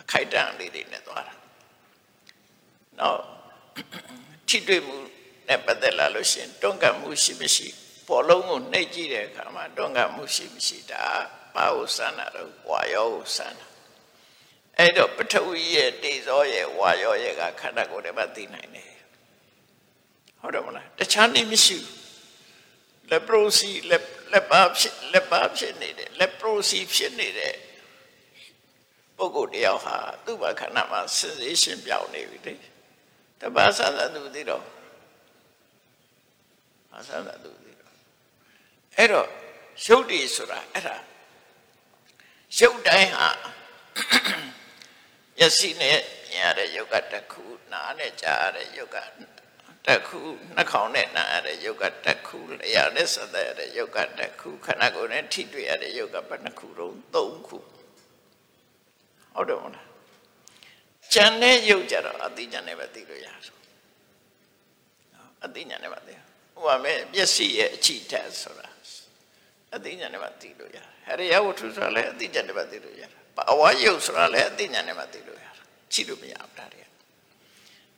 အခိုက်တန့်လေးတွေနဲ့သွားတာနော်ထိတွေ့မှုနဲ့ပတ်သက်လာလို့ရှင်တွန်းကပ်မှုရှိမရှိပေါ်လုံးကိုနှိပ်ကြည့်တဲ့အခါမှာတွန်းကပ်မှုရှိမရှိဒါဘာကိုစမ်းတာတော့ဝါယောကိုစမ်းတာ အဲ့တော့ပထဝီရဲ့တေဇောရဲ့ဝါယောရဲ့ကခန္ဓာကိုယ်တွေမှာသိနိုင်တယ်ဟုတ်တယ်မလားတခြားနည်းမရှိဘူး leprosy လက်ပါဖြစ်လက်ပါဖြစ်နေတဲ့ leprosy ဖြစ်နေတဲ့ပုဂ္ဂိုလ်တယောက်ဟာသူ့ဘာခန္ဓာမှာ sensation ပြောင်းနေပြီလေတပါးဆန္ဒသူသိတော့အဆန္ဒသူသိတော့အဲ့တော့ရုပ်တည်ဆိုတာအဲ့ဒါရုပ်တိုင်းဟာ မျက်စိနဲ့မြင်ရတဲ့ယုတ်ကတစ်ခုနားနဲ့ကြားရတဲ့ယုတ်ကတစ်ခုနှာခေါင်းနဲ့နားရတဲ့ယုတ်ကတစ်ခုလျှာနဲ့ဆက်သက်ရတဲ့ယုတ်ကတစ်ခုခန္ဓာကိုယ်နဲ့ထိတွေ့ရတဲ့ယုတ်ကဘယ်နှခုတော့သုံးခုဟုတ်တယ်မလားဉာဏ်နဲ့ယုတ်ကြတော့အတိဉာဏ်နဲ့ပဲသိလို့ရဆိုအတိဉာဏ်နဲ့ပဲသိဟိုပါမဲ့မျက်စိရဲ့အချိထက်ဆိုတာအတိဉာဏ်နဲ့ပဲသိလို့ရတယ်ဟရိယဝတ္ထုဆိုတာလည်းအတိဉာဏ်နဲ့ပဲသိလို့ရတယ် အဝါယုတ်ဆိုတာလည်းအတိဉာဏ်နဲ့ပဲသိလို့ရတယ်ချိလို့မရဘူးဒါတွေ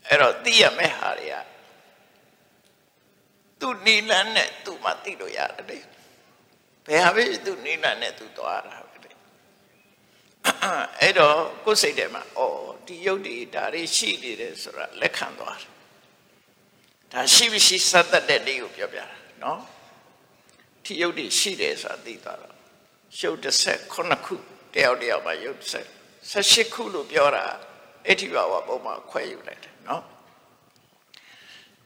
အဲ့တော့သိရမယ့်ဟာတွေကသူနီလန်းနဲ့သူမှသိလို့ရတယ်လေဘယ်ဟာပဲသူနီလန်းနဲ့သူသွားတာပဲလေအဲ့တော့ကိုယ်စိတ်ထဲမှာအော်ဒီယုတ်ဒီဒါတွေရှိနေတယ်ဆိုတာလက်ခံသွားတယ်ဒါရှိမရှိစသတ်တဲ့လေးကိုပြောပြတာနော်ဒီယုတ်ဒီရှိတယ်ဆိုတာသိသွားတော့ရုပ်တစ်ဆက်ခုနှစ်ခု တယောက်တယောက်မှာရုပ်တစ်ဆက်ဆက်ရှိခုလို့ပြောတာအဋ္ဌိဘဝပုံမှာခွဲယူလိုက်တယ်နော်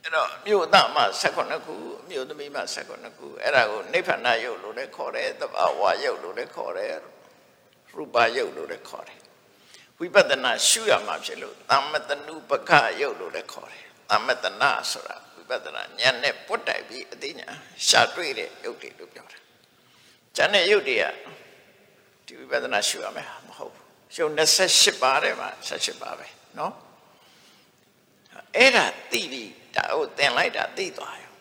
အဲ့တော့မြို့သားမှာ16ခုမြို့သမီးမှာ16ခုအဲ့ဒါကိုနိဗ္ဗာန်ယုတ်လို့လည်းခေါ်တယ်သဘာဝယုတ်လို့လည်းခေါ်တယ်ရူပယုတ်လို့လည်းခေါ်တယ်ဝိပဿနာရှုရမှာဖြစ်လို့သမ္မတနုပကယုတ်လို့လည်းခေါ်တယ်သမ္မတနာဆိုတာဝိပဿနာဉာဏ်နဲ့ပွတ်တိုက်ပြီးအသိဉာဏ်ရှာတွေ့တဲ့ယုတ်တွေလို့ပြောတာဉာဏ်နဲ့ယုတ်တွေက ဒီဝိပဿနာရှုရမယ်မဟုတ်ဘူးရှု28ပါးတယ်မှာ28ပါးပဲเนาะအဲ့ဒါသိပြီဒါကိုသင်လိုက်တာသိသွားရော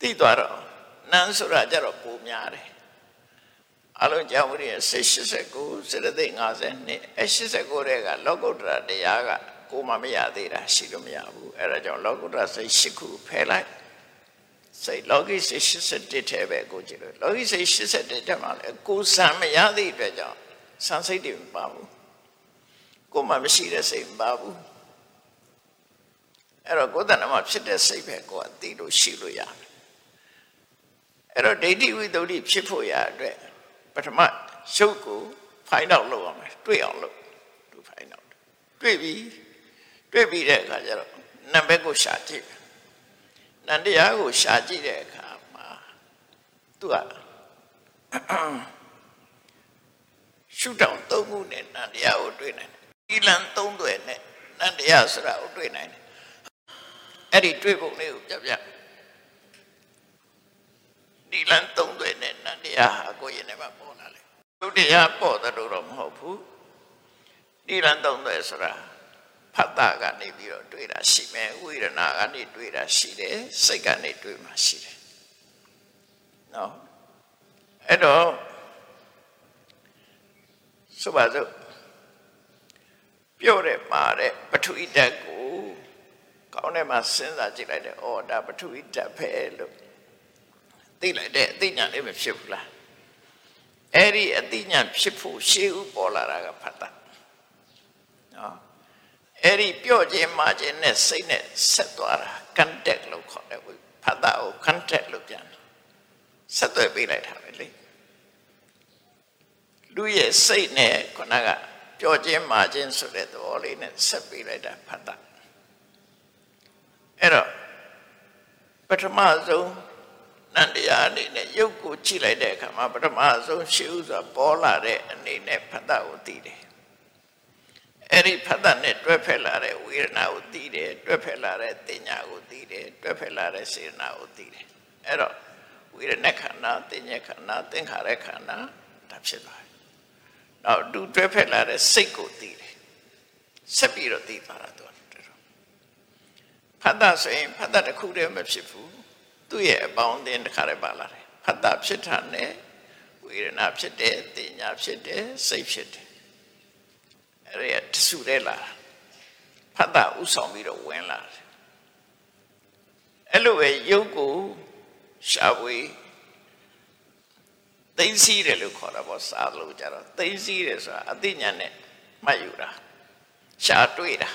သိသွားတော့နန်းဆိုတာကြတော့ပုံများတယ်အလုံးကြောင့်ဝိရိယ89စေတသိက်50နှစ်အဲ89တဲ့ကလောကုတ္တရာတရားကကိုမှမရသေးတာရှိလို့မရဘူးအဲဒါကြောင့်လောကုတ္တရာစိတ်၈ခုဖယ်လိုက် စိတ်လောကီစိတ်81ထဲပဲကိုကြည့်လို့လောကီစိတ်81ထဲမှာလည်းကိုစံမရသည့်အတွက်ကြောင့်စံစိတ်တွေမပါဘူးကိုမှမရှိတဲ့စိတ်မပါဘူးအဲ့တော့ကိုယ်တဏ္ဍမှာဖြစ်တဲ့စိတ်ပဲကိုယ်ကသိလို့ရှိလို့ရတယ်အဲ့တော့ဒိဋ္ဌိဝိတ္တုဖြစ်ဖို့ရအတွက်ပထမရုပ်ကိုဖိုင်တော့လုပ်ရမယ်တွေ့အောင်လုပ်သူဖိုင်တော့တွေ့ပြီတွေ့ပြီတဲ့အခါကျတော့နံပါတ်ကိုရှာကြည့် နန္တရားကိုရှာကြည့်တဲ့အခါမှာသူကရှုတောင်သုံးခုနဲ့နန္တရားကိုတွေ့နိုင်တယ်ဒီလန်သုံးသွယ်နဲ့နန္တရားဆိုတာကိုတွေ့နိုင်တယ်အဲ့ဒီတွေ့ပုံလေးကိုပြပြဒီလန်သုံးသွယ်နဲ့နန္တရားဟာကိုယ်ရင်ထဲမှာပေါ်လာလေဒုတိယပေါ်တဲ့လို့တော့မဟုတ်ဘူးဒီလန်သုံးသွယ်ဆိုတာ ဖတ်တာကနေပြီးတော့တွေ့တာရှိမယ်ဝိရဏကနေတွေ့တာရှိတယ်စိတ်ကနေတွေ့မှရှိတယ်နော်အဲ့တော့ဆိုပါစို့ပြော့တဲ့မှာတဲ့ပထဝီဓာတ်ကိုကောင်းတဲ့မှာစဉ်းစားကြည့်လိုက်တယ်။အော်ဒါပထဝီဓာတ်ပဲလို့သိလိုက်တဲ့အသိဉာဏ်လေးမဖြစ်ဘူးလား။အဲ့ဒီအသိဉာဏ်ဖြစ်ဖို့ရှေးဥပေါ်လာတာကဖတ်တာ။နော်။ အဲ့ဒီပြော့ခြင်းမှာခြင်းနဲ့စိတ်နဲ့ဆက်သွားတာ contact လို့ခေါ်တယ်ဖတ်တာကို contact လို့ပြန်ဆက်သွယ်ပေးလိုက်တာပဲလေ။လူရဲ့စိတ်နဲ့ခုနကပြောခြင်းမှာခြင်းဆိုတဲ့သဘောလေးနဲ့ဆက်ပေးလိုက်တာဖတ်တာအဲ့တော့ပထမဆုံးနန္တရားအနေနဲ့ရုပ်ကိုကြည့်လိုက်တဲ့အခါမှာပထမဆုံးရှေးဥစွာပေါ်လာတဲ့အနေနဲ့ဖတ်တာကိုသိတယ် အဲ့ဒီဖတ်တာနဲ့တွဲဖက်လာတဲ့ဝေဒနာကိုသိတယ်တွဲဖက်လာတဲ့တင်ညာကိုသိတယ်တွဲဖက်လာတဲ့စေနာကိုသိတယ်အဲ့တော့ဝေဒနာခန္ဓာတင်ညာခန္ဓာသင်္ခါရခန္ဓာဒါဖြစ်သွားတယ်နောက်သူတွဲဖက်လာတဲ့စိတ်ကိုသိတယ်ဆက်ပြီးတော့သိသွားတာသူဖတ်တာဆိုရင်ဖတ်တာတစ်ခုတည်းမဖြစ်ဘူးသူ့ရဲ့အပေါင်းအသင်းတစ်ခါတည်းပါလာတယ်ဖတ်တာဖြစ်တာနဲ့ဝေဒနာဖြစ်တယ်တင်ညာဖြစ်တယ်စိတ်ဖြစ်တယ် အဲ့ဒါတဆူတဲ့လာဖတ်တာဥဆောင်ပြီးတော့ဝင်လာတယ်အဲ့လိုပဲယုတ်ကိုရှားဝေးသိသိတယ်လို့ခေါ်တာပေါ့စားလို့ကြတော့သိသိတယ်ဆိုတာအသိဉာဏ်နဲ့မှတ်ယူတာရှားတွေ့တာ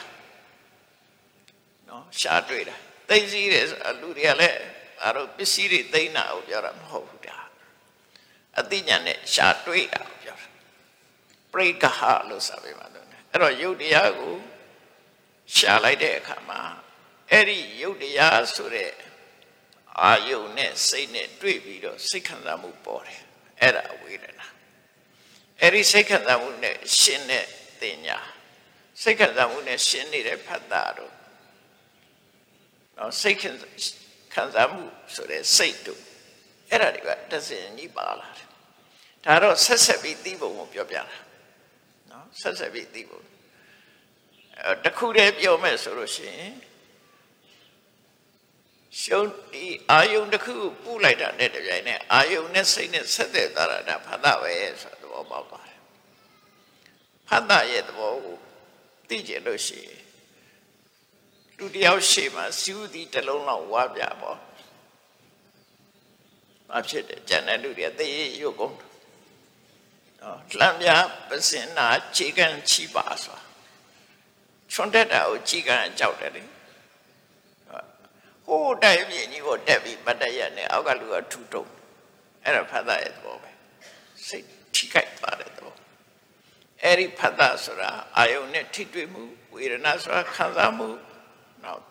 နော်ရှားတွေ့တာသိသိတယ်ဆိုတာလူတွေကလည်းအားတော့ပစ္စည်းတွေသိမ်းတာကိုပြောတာမဟုတ်ဘူးဒါအသိဉာဏ်နဲ့ရှားတွေ့တာကိုပြောတာပရိကဟလို့ဆိုပေးမှာတော့ အဲ့တော့ယုတ်တရားကိုရှားလိုက်တဲ့အခါမှာအဲ့ဒီယုတ်တရားဆိုတဲ့အာယုန်နဲ့စိတ်နဲ့တွေ့ပြီးတော့စိတ်ခံစားမှုပေါ်တယ်အဲ့ဒါဝေဒနာအဲ့ဒီစိတ်ခံစားမှုနဲ့ရှင်းတဲ့တင်ညာစိတ်ခံစားမှုနဲ့ရှင်းနေတဲ့ဖတ်တာတော့နော်စိတ်ခံစားမှုဆိုတဲ့စိတ်တို့အဲ့ဒါတွေကတစင်ကြီးပါလာတယ်ဒါတော့ဆက်ဆက်ပြီးသိဖို့ကိုပြောပြတာနော် ဆက်ဆက်ပြီးသိဖို့အဲတခုတည်းပြောမယ်ဆိုလို့ရှိရင်ရှုံးဒီအာယုန်တစ်ခုပူလိုက်တာနဲ့တပြိုင်နက်အာယုန်နဲ့စိတ်နဲ့ဆက်သက်သွားတာဒါဖတ်တာပဲဆိုတဲ့သဘောပေါက်ပါတယ်ဖတ်တာရဲ့သဘောကိုသိကြလို့ရှိရင်လူတယောက်ရှေ့မှာစီဝတီတစ်လုံးလောက်ဝါပြပေါ့မဖြစ်တယ်ကျန်တဲ့လူတွေသေရုပ်ကုန် နော်လမ်းပြပစင်နာခြေကန်ချိပါဆိုတာချွန်တက်တာကိုခြေကန်ကြောက်တယ်လေဟိုးတိုင်းပြင်းကြီးကိုတက်ပြီးပတ်တရက်နဲ့အောက်ကလူကထူတုံအဲ့ဒါဖတ်တာရဲ့သဘောပဲစိတ်ထိခိုက်ပါတယ်သဘောအဲ့ဒီဖတ်တာဆိုတာအာယုန်နဲ့ထိတွေ့မှုဝေဒနာဆိုတာခံစားမှုနောက်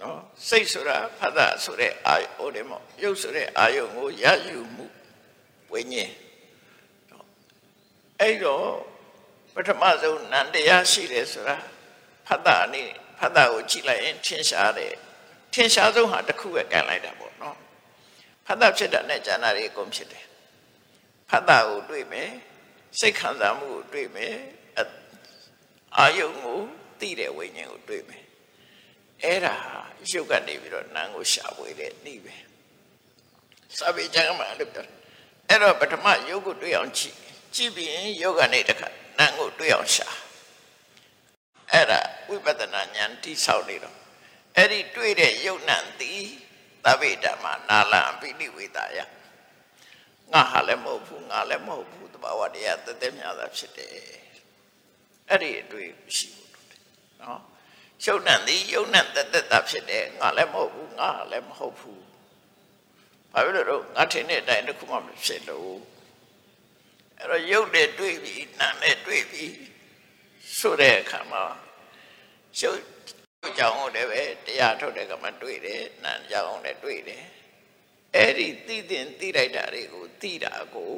နော်စိတ်ဆိုတာဖတ်တာဆိုတဲ့အာယုန်တယ်မောရုပ်ဆိုတဲ့အာယုန်ကိုရယူမှုဝိညာဉ် အဲ့တော့ပထမဆုံးနန္တရားရှိတယ်ဆိုတာဖတ်တာအနေဖတ်တာကိုကြည့်လိုက်ရင်ထင်ရှားတယ်ထင်ရှားဆုံးဟာတစ်ခုပဲကန်လိုက်တာပေါ့နော်ဖတ်တာဖြစ်တာနဲ့ဉာဏ်တွေအကုန်ဖြစ်တယ်ဖတ်တာကိုတွေ့မယ်စိတ်ခံစားမှုကိုတွေ့မယ်အာယုံကိုသိတဲ့ဝိညာဉ်ကိုတွေ့မယ်အဲ့ဒါရုပ်ကနေပြီးတော့နာမ်ကိုရှာဖွေတဲ့ဤပဲစာပေကျမ်းမှာလို့ပြောအဲ့တော့ပထမရုပ်ကိုတွေ့အောင်ကြည့် ကြည့်ပြီးရင်ရုပ်ကနေတခါနာမ်ကိုတွေ့အောင်ရှာအဲ့ဒါဝိပဿနာဉာဏ်တိဆောက်နေတော့အဲ့ဒီတွေ့တဲ့ယုတ်နံသည်သဗ္ဗေဓမ္မနာလံပိဋိဝေဒယငါဟာလည်းမဟုတ်ဘူးငါလည်းမဟုတ်ဘူးတဘာဝတရားတသက်များသာဖြစ်တယ်အဲ့ဒီအတွေ့ရှိဖို့လိုတယ်နော်ယုတ်နံသည်ယုတ်နံတသက်သာဖြစ်တယ်ငါလည်းမဟုတ်ဘူးငါလည်းမဟုတ်ဘူးဘာဖြစ်လို့တော့ငါထင်တဲ့အတိုင်းတစ်ခုမှမဖြစ်လို့ အဲ့တော့ယုတ်နဲ့တွေ့ပြီးနာနဲ့တွေ့ပြီးဆိုတဲ့အခါမှာယုတ်ကြောင့်လည်းပဲတရားထုတ်တဲ့ကမှတွေ့တယ်နာကြောင့်လည်းတွေ့တယ်အဲ့ဒီသိတဲ့သိလိုက်တာတွေကိုသိတာကို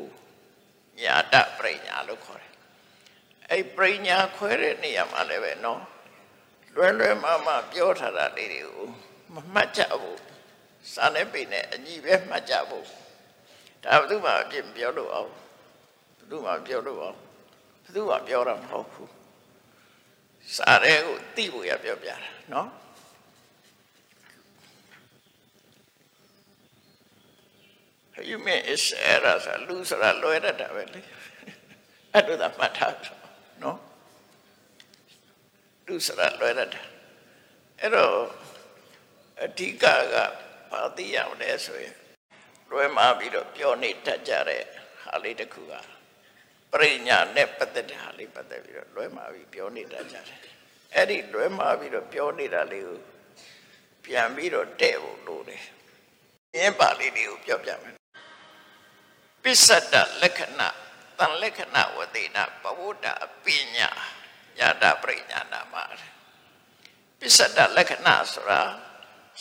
ညာတပရိညာလို့ခေါ်တယ်အဲ့ပရိညာခွဲတဲ့နေရာမှာလည်းပဲနော်လွယ်လွယ်မမပြောထားတာလေးတွေကိုမမှတ်ကြဘူးစာနဲ့ပိနဲ့အညီပဲမှတ်ကြဖို့ဒါဘယ်သူမှအပြစ်ပြောလို့အောင်ဘယ် သူမှပြောလို့အောင်ဘယ်သူမှပြောတာမဟုတ်ဘူးစာရဲကိုသိဖို့ရပြောပြတာနော် human is error ဆိုလူဆိုတာလွယ်တတ်တာပဲလေအဲ့ဒါသာမှတ်ထားနော်လူဆိုတာလွယ်တတ်တာအဲ့တော့အဓိကကဘာသိရမလဲဆိုရင်လွယ်မှာပြီးတော့ပြောနေတတ်ကြတဲ့ဟာလေးတစ်ခုက ပရိညာနဲ့ပတ်သက်တဲ့ဟာလေးပတ်သက်ပြီးတော့လွယ်မှာပြီးပြောနေတတ်ကြတယ်အဲ့ဒီလွယ်မှာပြီးတော့ပြောနေတာလေးကိုပြန်ပြီးတော့တဲ့ဖို့လိုတယ်အင်းပါလေးတွေကိုပြောပြမယ်ပစ္စတလက္ခဏာတန်လက္ခဏာဝတိနာပဝုဒ္ဓပညာယတာပရိညာနာမှာပစ္စတလက္ခဏာဆိုတာ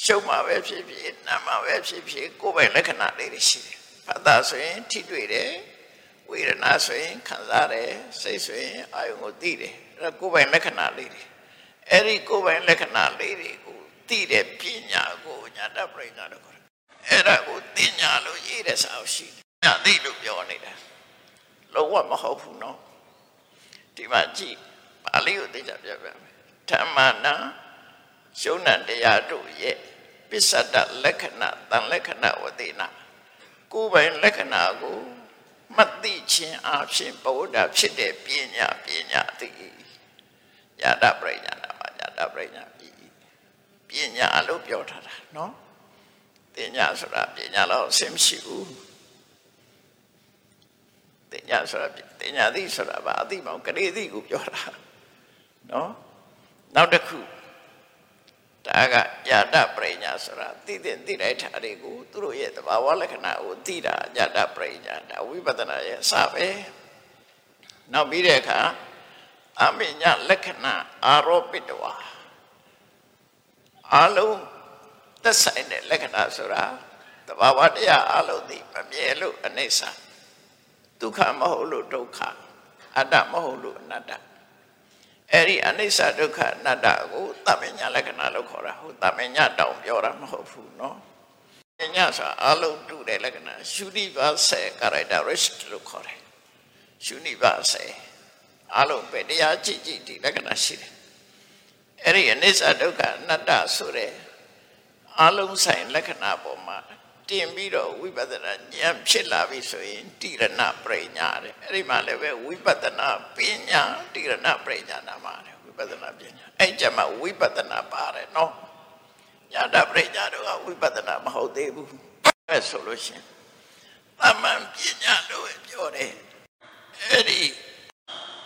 ရှုံးမှာပဲဖြစ်ဖြစ်နာမှာပဲဖြစ်ဖြစ်ကိုယ်ပိုင်လက္ခဏာလေးတွေရှိတယ်ဖတ်တာဆိုရင်ထိတွေ့တယ် ဝေဒနာဆိုရင်ခံစားတယ်စိတ်ဆိုရင်အာယုံကိုသိတယ်အဲ့ဒါကိုယ်ပိုင်လက္ခဏာလေးတွေအဲ့ဒီကိုယ်ပိုင်လက္ခဏာလေးတွေကိုသိတဲ့ပညာကိုညာတပရိညာလို့ခေါ်တယ်အဲ့ဒါကိုသိညာလို့ရေးတဲ့စာအုပ်ရှိတယ်ညာသိလို့ပြောနေတာလုံးဝမဟုတ်ဘူးနော်ဒီမှာကြည့်ပါဠိကိုသိကြပြပြမယ်ဓမ္မနာရှုံးနံတရားတို့ရဲ့ပစ္စတလက္ခဏာတန်လက္ခဏာဝတိနာကိုယ်ပိုင်လက္ခဏာကို မသိခြင်းအဖြစ်ဘဝဒဖြစ်တဲ့ပညာပညာသိညာတပရိညာနာမှာညာတပရိညာပြီပညာလို့ပြောထားတာနော်ပညာဆိုတာပညာတော့ဆင်းမရှိဘူးပညာဆိုတာပညာသိဆိုတာဘာအသိမောင်ကလေးသိကိုပြောတာနော်နောက်တစ်ခု ဒါကယာတပရိညာဆိုတာသိတဲ့သိလိုက်တာတွေကိုသူတို့ရဲ့သဘာဝလက္ခဏာကိုသိတာယာတပရိညာဒါဝိပဿနာရဲ့အစပဲနောက်ပြီးတဲ့အခါအမိညာလက္ခဏာအာရောပိတဝါအလုံးသက်ဆိုင်တဲ့လက္ခဏာဆိုတာသဘာဝတရားအလုံးသိမမြဲလို့အနိစ္စဒုက္ခမဟုတ်လို့ဒုက္ခအတ္တမဟုတ်လို့အနတ္တ အဲ့ဒီအနိစ္စဒုက္ခအနတ္တကိုတမညာလက္ခဏာလို့ခေါ်တာဟုတ်တမညာတောင်ပြောတာမဟုတ်ဘူးเนาะပညာဆိုအလုံးတူတဲ့လက္ခဏာ universal characteristic လို့ခေါ်တယ် universal အလုံးပဲတရားကြည့်ကြည့်ဒီလက္ခဏာရှိတယ်အဲ့ဒီအနိစ္စဒုက္ခအနတ္တဆိုတဲ့အလုံးဆိုင်လက္ခဏာပေါ်မှာ တင်ပြီးတော့ဝိပဿနာဉာဏ်ဖြစ်လာပြီဆိုရင်တိရဏပရိညာတဲ့အဲ့ဒီမှာလည်းပဲဝိပဿနာပညာတိရဏပရိညာနာမှာတယ်ဝိပပဿနာပညာအဲ့ကြမှာဝိပဿနာပါတယ်နော်ညာတပရိညာတို့ကဝိပဿနာမဟုတ်သေးဘူးအဲ့ဆိုလို့ရှင်သမန်ပညာလို့ပြောတယ်အဲ့ဒီ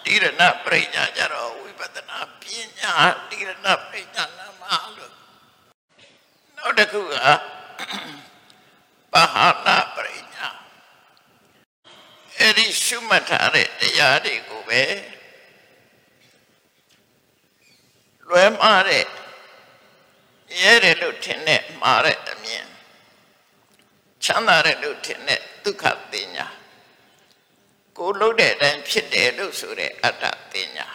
တိရဏပရိညာကြတော့ဝိပဿနာပညာတိရဏပရိညာနာမလို့နောက်တစ်ခုက ပဟာနာပရိညာအဲ့ဒီရှုမှတ်ထားတဲ့တရားတွေကိုပဲလွဲမှားတဲ့ရဲတယ်လို့ထင်တဲ့မှားတဲ့အမြင်ချမ်းသာတယ်လို့ထင်တဲ့ဒုက္ခပညာကိုလုံးတဲ့အတိုင်းဖြစ်တယ်လို့ဆိုတဲ့အတ္တပညာ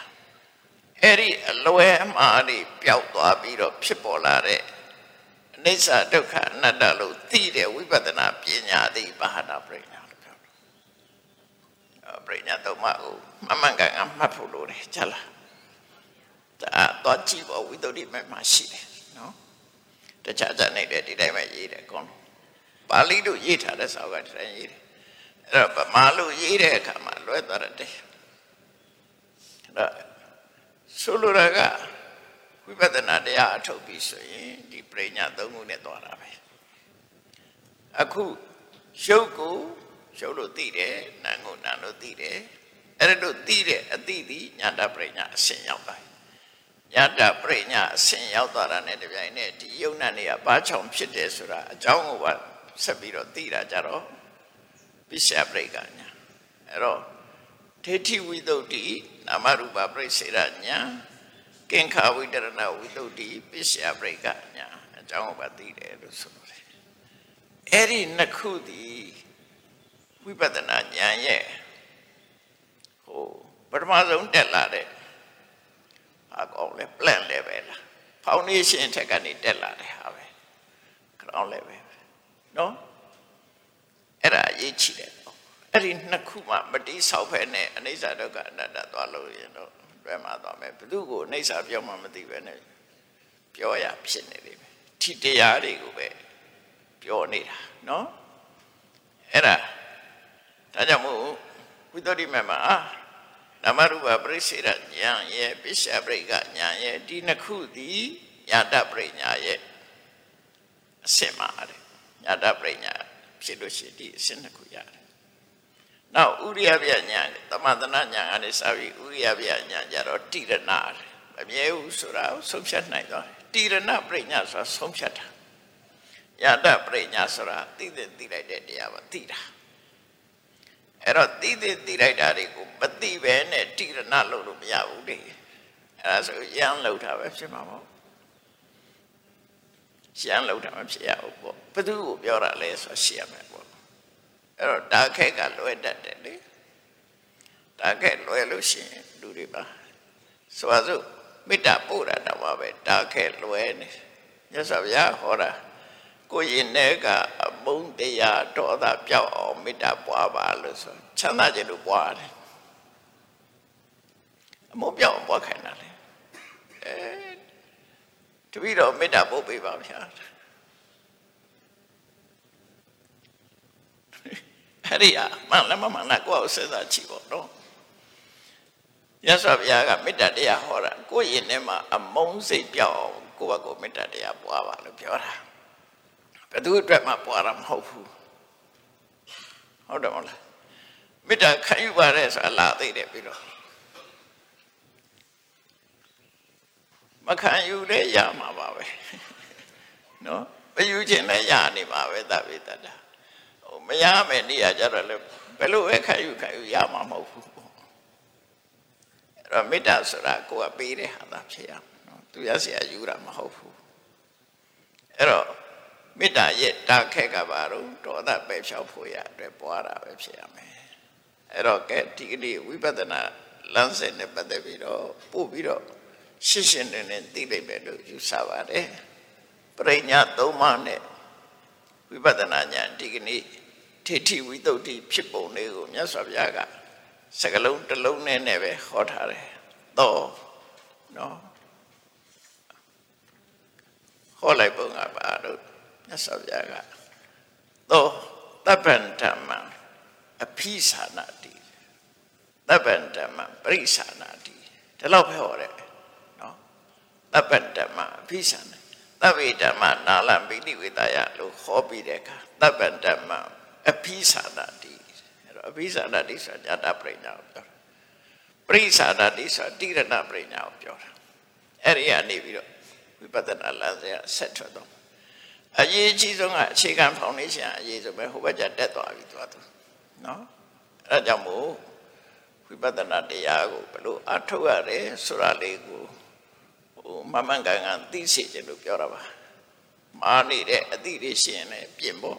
အဲ့ဒီအလွဲအမှားတွေပျောက်သွားပြီးတော့ဖြစ်ပေါ်လာတဲ့အ နိစ္စဒုက္ခအနတ္တလို့သိတဲ့ဝိပဿနာပညာသည်ဘာဟာနာပရိညာလို့ပြောတယ်။ပရိညာတော့မဟုတ်မမှန်ကန်အမှတ်ဖို့လိုတယ်ကြလား။ဒါတော့ကြည့်ဖို့ဝိသုဒ္ဓိမဲ့မှာရှိတယ်နော်။တခြားခြားနေတဲ့ဒီတိုင်းပဲရေးတယ်ကော။ပါဠိလိုရေးထားတဲ့စာအုပ်ကဒီတိုင်းရေးတယ်။အဲ့တော့ဗမာလိုရေးတဲ့အခါမှာလွဲသွားတယ်။အဲ့တော့ဆိုလိုတာက ဝိပဿနာတရားအထုတ်ပြီးဆိုရင်ဒီပရိညာသုံးခုနဲ့သွားတာပဲအခုရုပ်ကိုရုပ်လို့သိတယ်နာမ်ကိုနာမ်လို့သိတယ်အဲ့ဒါလို့သိတဲ့အသိသည်ညာတပရိညာအစဉ်ရောက်သွားညာတပရိညာအစဉ်ရောက်သွားတာနဲ့တပြိုင်နက်ဒီယုံနာနေကဘာချောင်ဖြစ်တယ်ဆိုတာအကြောင်းကိုပါဆက်ပြီးတော့သိတာကြတော့ပိစ္ဆပရိကညာအဲ့တော့ဒိဋ္ဌိဝိသုဒ္ဓိနာမရူပပရိစေရညာ ကင်္ခာဝိတရဏဝိတုဒ္ဓိပိစ္ဆယပရိကညာအကြောင်းကိုပါသိတယ်လို့ဆိုတယ်အဲ့ဒီနှစ်ခုသည်ဝိပဿနာဉာဏ်ရဲ့ဟိုပထမဆုံးတက်လာတဲ့ဟာကောင်းလဲ plan level လား foundation ထက်ကနေတက်လာတဲ့ဟာပဲ ground level နော်အဲ့ဒါအရေးကြီးတယ်အဲ့ဒီနှစ်ခုမှမတိဆောက်ဖဲနဲ့အနိစ္စဒုက္ခအနတ္တသွားလို့ရင်တော့ တွဲမှာသွားမယ်ဘသူကိုအိဋ္ဌာပြောမှမသိပဲနဲ့ပြောရဖြစ်နေတယ်ပဲထိတရားတွေကိုပဲပြောနေတာနော်အဲ့ဒါဒါကြောင့်မို့ဝိသုဒ္ဓိမမှာနမရူပပရိစေရဉာဏ်ရဲ့ပိစ္ဆပရိကဉာဏ်ရဲ့ဒီနှစ်ခုသည်ညာတပရိညာရဲ့အစင်မှာတဲ့ညာတပရိညာဖြစ်လို့ရှိရင်ဒီအစင်နှစ်ခုရတယ် နောက်ဥရိယပြညာသမသနာညာကနေစပြီးဥရိယပြညာကြတော့တိရဏမမြဲဘူးဆိုတာကိုဆုံးဖြတ်နိုင်သွားတယ်တိရဏပရိညာဆိုတာဆုံးဖြတ်တာယတပရိညာဆိုတာသိသိသိလိုက်တဲ့တရားပါသိတာအဲ့တော့သိသိသိလိုက်တာတွေကိုမသိပဲနဲ့တိရဏလို့လို့မရဘူးလေအဲ့ဒါဆိုရမ်းလောက်တာပဲဖြစ်မှာပေါ့ရမ်းလောက်တာမဖြစ်ရဘူးပေါ့ဘသူကိုပြောတာလဲဆိုရှင်းရမယ်ပေါ့ အဲ့တော့တာခက်ကလွယ်တတ်တယ်လေတာခက်လွယ်လို့ရှိရင်လူတွေပါဆိုပါစို့မေတ္တာပို့တာတော့ပဲတာခက်လွယ်နေမြတ်စွာဘုရားဟောတာကိုရင်ထဲကအမုန်းတရားဒေါသပြောက်အောင်မေတ္တာပွားပါလို့ဆိုချမ်းသာခြင်းလို့ပွားတယ်အမုန်းပြောက်အောင်ပွားခိုင်းတာလေအဲတပည့်တော်မေတ္တာပို့ပေးပါဗျာ အဲ့ဒီအမှန်လည်းမမှန်လားကိုယ့်ကိုစဉ်းစားကြည့်ပေါ့နော်ရသော်ဘုရားကမေတ္တာတရားဟောတာကိုယ့်ရင်ထဲမှာအမုန်းစိတ်ပြောင်းကိုယ့်ဘက်ကိုမေတ္တာတရားပွားပါလို့ပြောတာဘယ်သူအတွက်မှပွားတာမဟုတ်ဘူးဟုတ်တယ်မဟုတ်လားမေတ္တာခံယူပါတဲ့ဆိုတာလာသိတယ်ပြီးတော့မခံယူတဲ့ရမှာပါပဲနော်မယူခြင်းလည်းရနေမှာပဲသဗ္ဗေတ္တာဟို မရမယ်နေရာကြတော့လေဘယ်လိုပဲခံယူခံယူရမှာမဟုတ်ဘူးပေါ့အဲ့တော့မေတ္တာဆိုတာကိုယ်ကပေးတဲ့ဟာသာဖြစ်ရမယ်နော်သူရစရာယူတာမဟုတ်ဘူးအဲ့တော့မေတ္တာရဲ့တာခက်ကပါတော့ဒေါသပဲဖြောက်ဖို့ရအတွက်ပွားတာပဲဖြစ်ရမယ်အဲ့တော့ကဲဒီကနေ့ဝိပဿနာလမ်းစဉ်နဲ့ပတ်သက်ပြီးတော့ပို့ပြီးတော့ရှင်းရှင်းလင်းလင်းသိလိမ့်မယ်လို့ယူဆပါတယ်ပရိညာသုံးပါးနဲ့ဝိပဿနာဉာဏ်ဒီကနေ့ ထေထိဝိတုဒ္ဓိဖြစ်ပုံလေးကိုမြတ်စွာဘုရားကစကလုံးတစ်လုံးနဲ့နဲ့ပဲဟောထားတယ်တော့နော်ဟောလိုက်ပုံကပါတော့မြတ်စွာဘုရားကတော့တပ္ပံဓမ္မအဖိသာနာတိတပ္ပံဓမ္မပရိသနာတိဒီလောက်ပဲဟောတယ်တပ္ပဓမ္မအဘိသနာသဗ္ဗေဓမ္မနာလပိဋိဝေဒယလို့ဟောပြီးတဲ့အခါတပ္ပဓမ္မ အဘိသနာတိအဲ့တော့အဘိသနာတိဆိုတာညတာပရိညာကိုပြောတာပရိသနာတိဆိုတာတိရဏပရိညာကိုပြောတာအဲ့ဒီကနေပြီးတော့ဝိပဿနာလမ်းစဉ်ဆက်ထွက်တော့အရေးကြီးဆုံးကအခြေခံဖောင်ဒေးရှင်းအရေးဆုံးပဲဟိုဘက်ကျတက်သွားပြီသွားသူနော်အဲ့ဒါကြောင့်မို့ဝိပဿနာတရားကိုဘယ်လိုအထောက်ရတယ်ဆိုတာလေးကိုဟိုမမှန်ကန်ကန်သိစေခြင်းလို့ပြောတာပါမာနေတဲ့အသည့်တွေရှင်လည်းပြင်ဖို့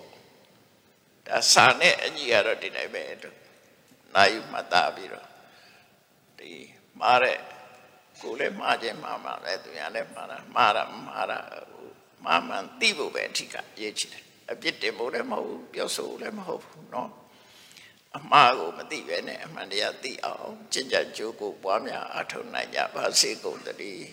ဒါစာနဲ့အညီကတော့ဒီတိုင်းပဲလို့နိုင်မှတ်သားပြီးတော့ဒီမာတဲ့ကိုယ်လည်းမှားခြင်းမှားမှာပဲသူရလည်းမှားတာမှားတာမှားတာမှားမှန်သိဖို့ပဲအထီးကရေးချင်တယ်အပြစ်တင်ဖို့လည်းမဟုတ်ဘူးပြောဆိုလည်းမဟုတ်ဘူးเนาะအမှားကိုမသိပဲနဲ့အမှန်တရားသိအောင်ကျင့်ကြံကြိုးကိုပွားများအထောက်နိုင်ကြပါစေကုန်သတည်း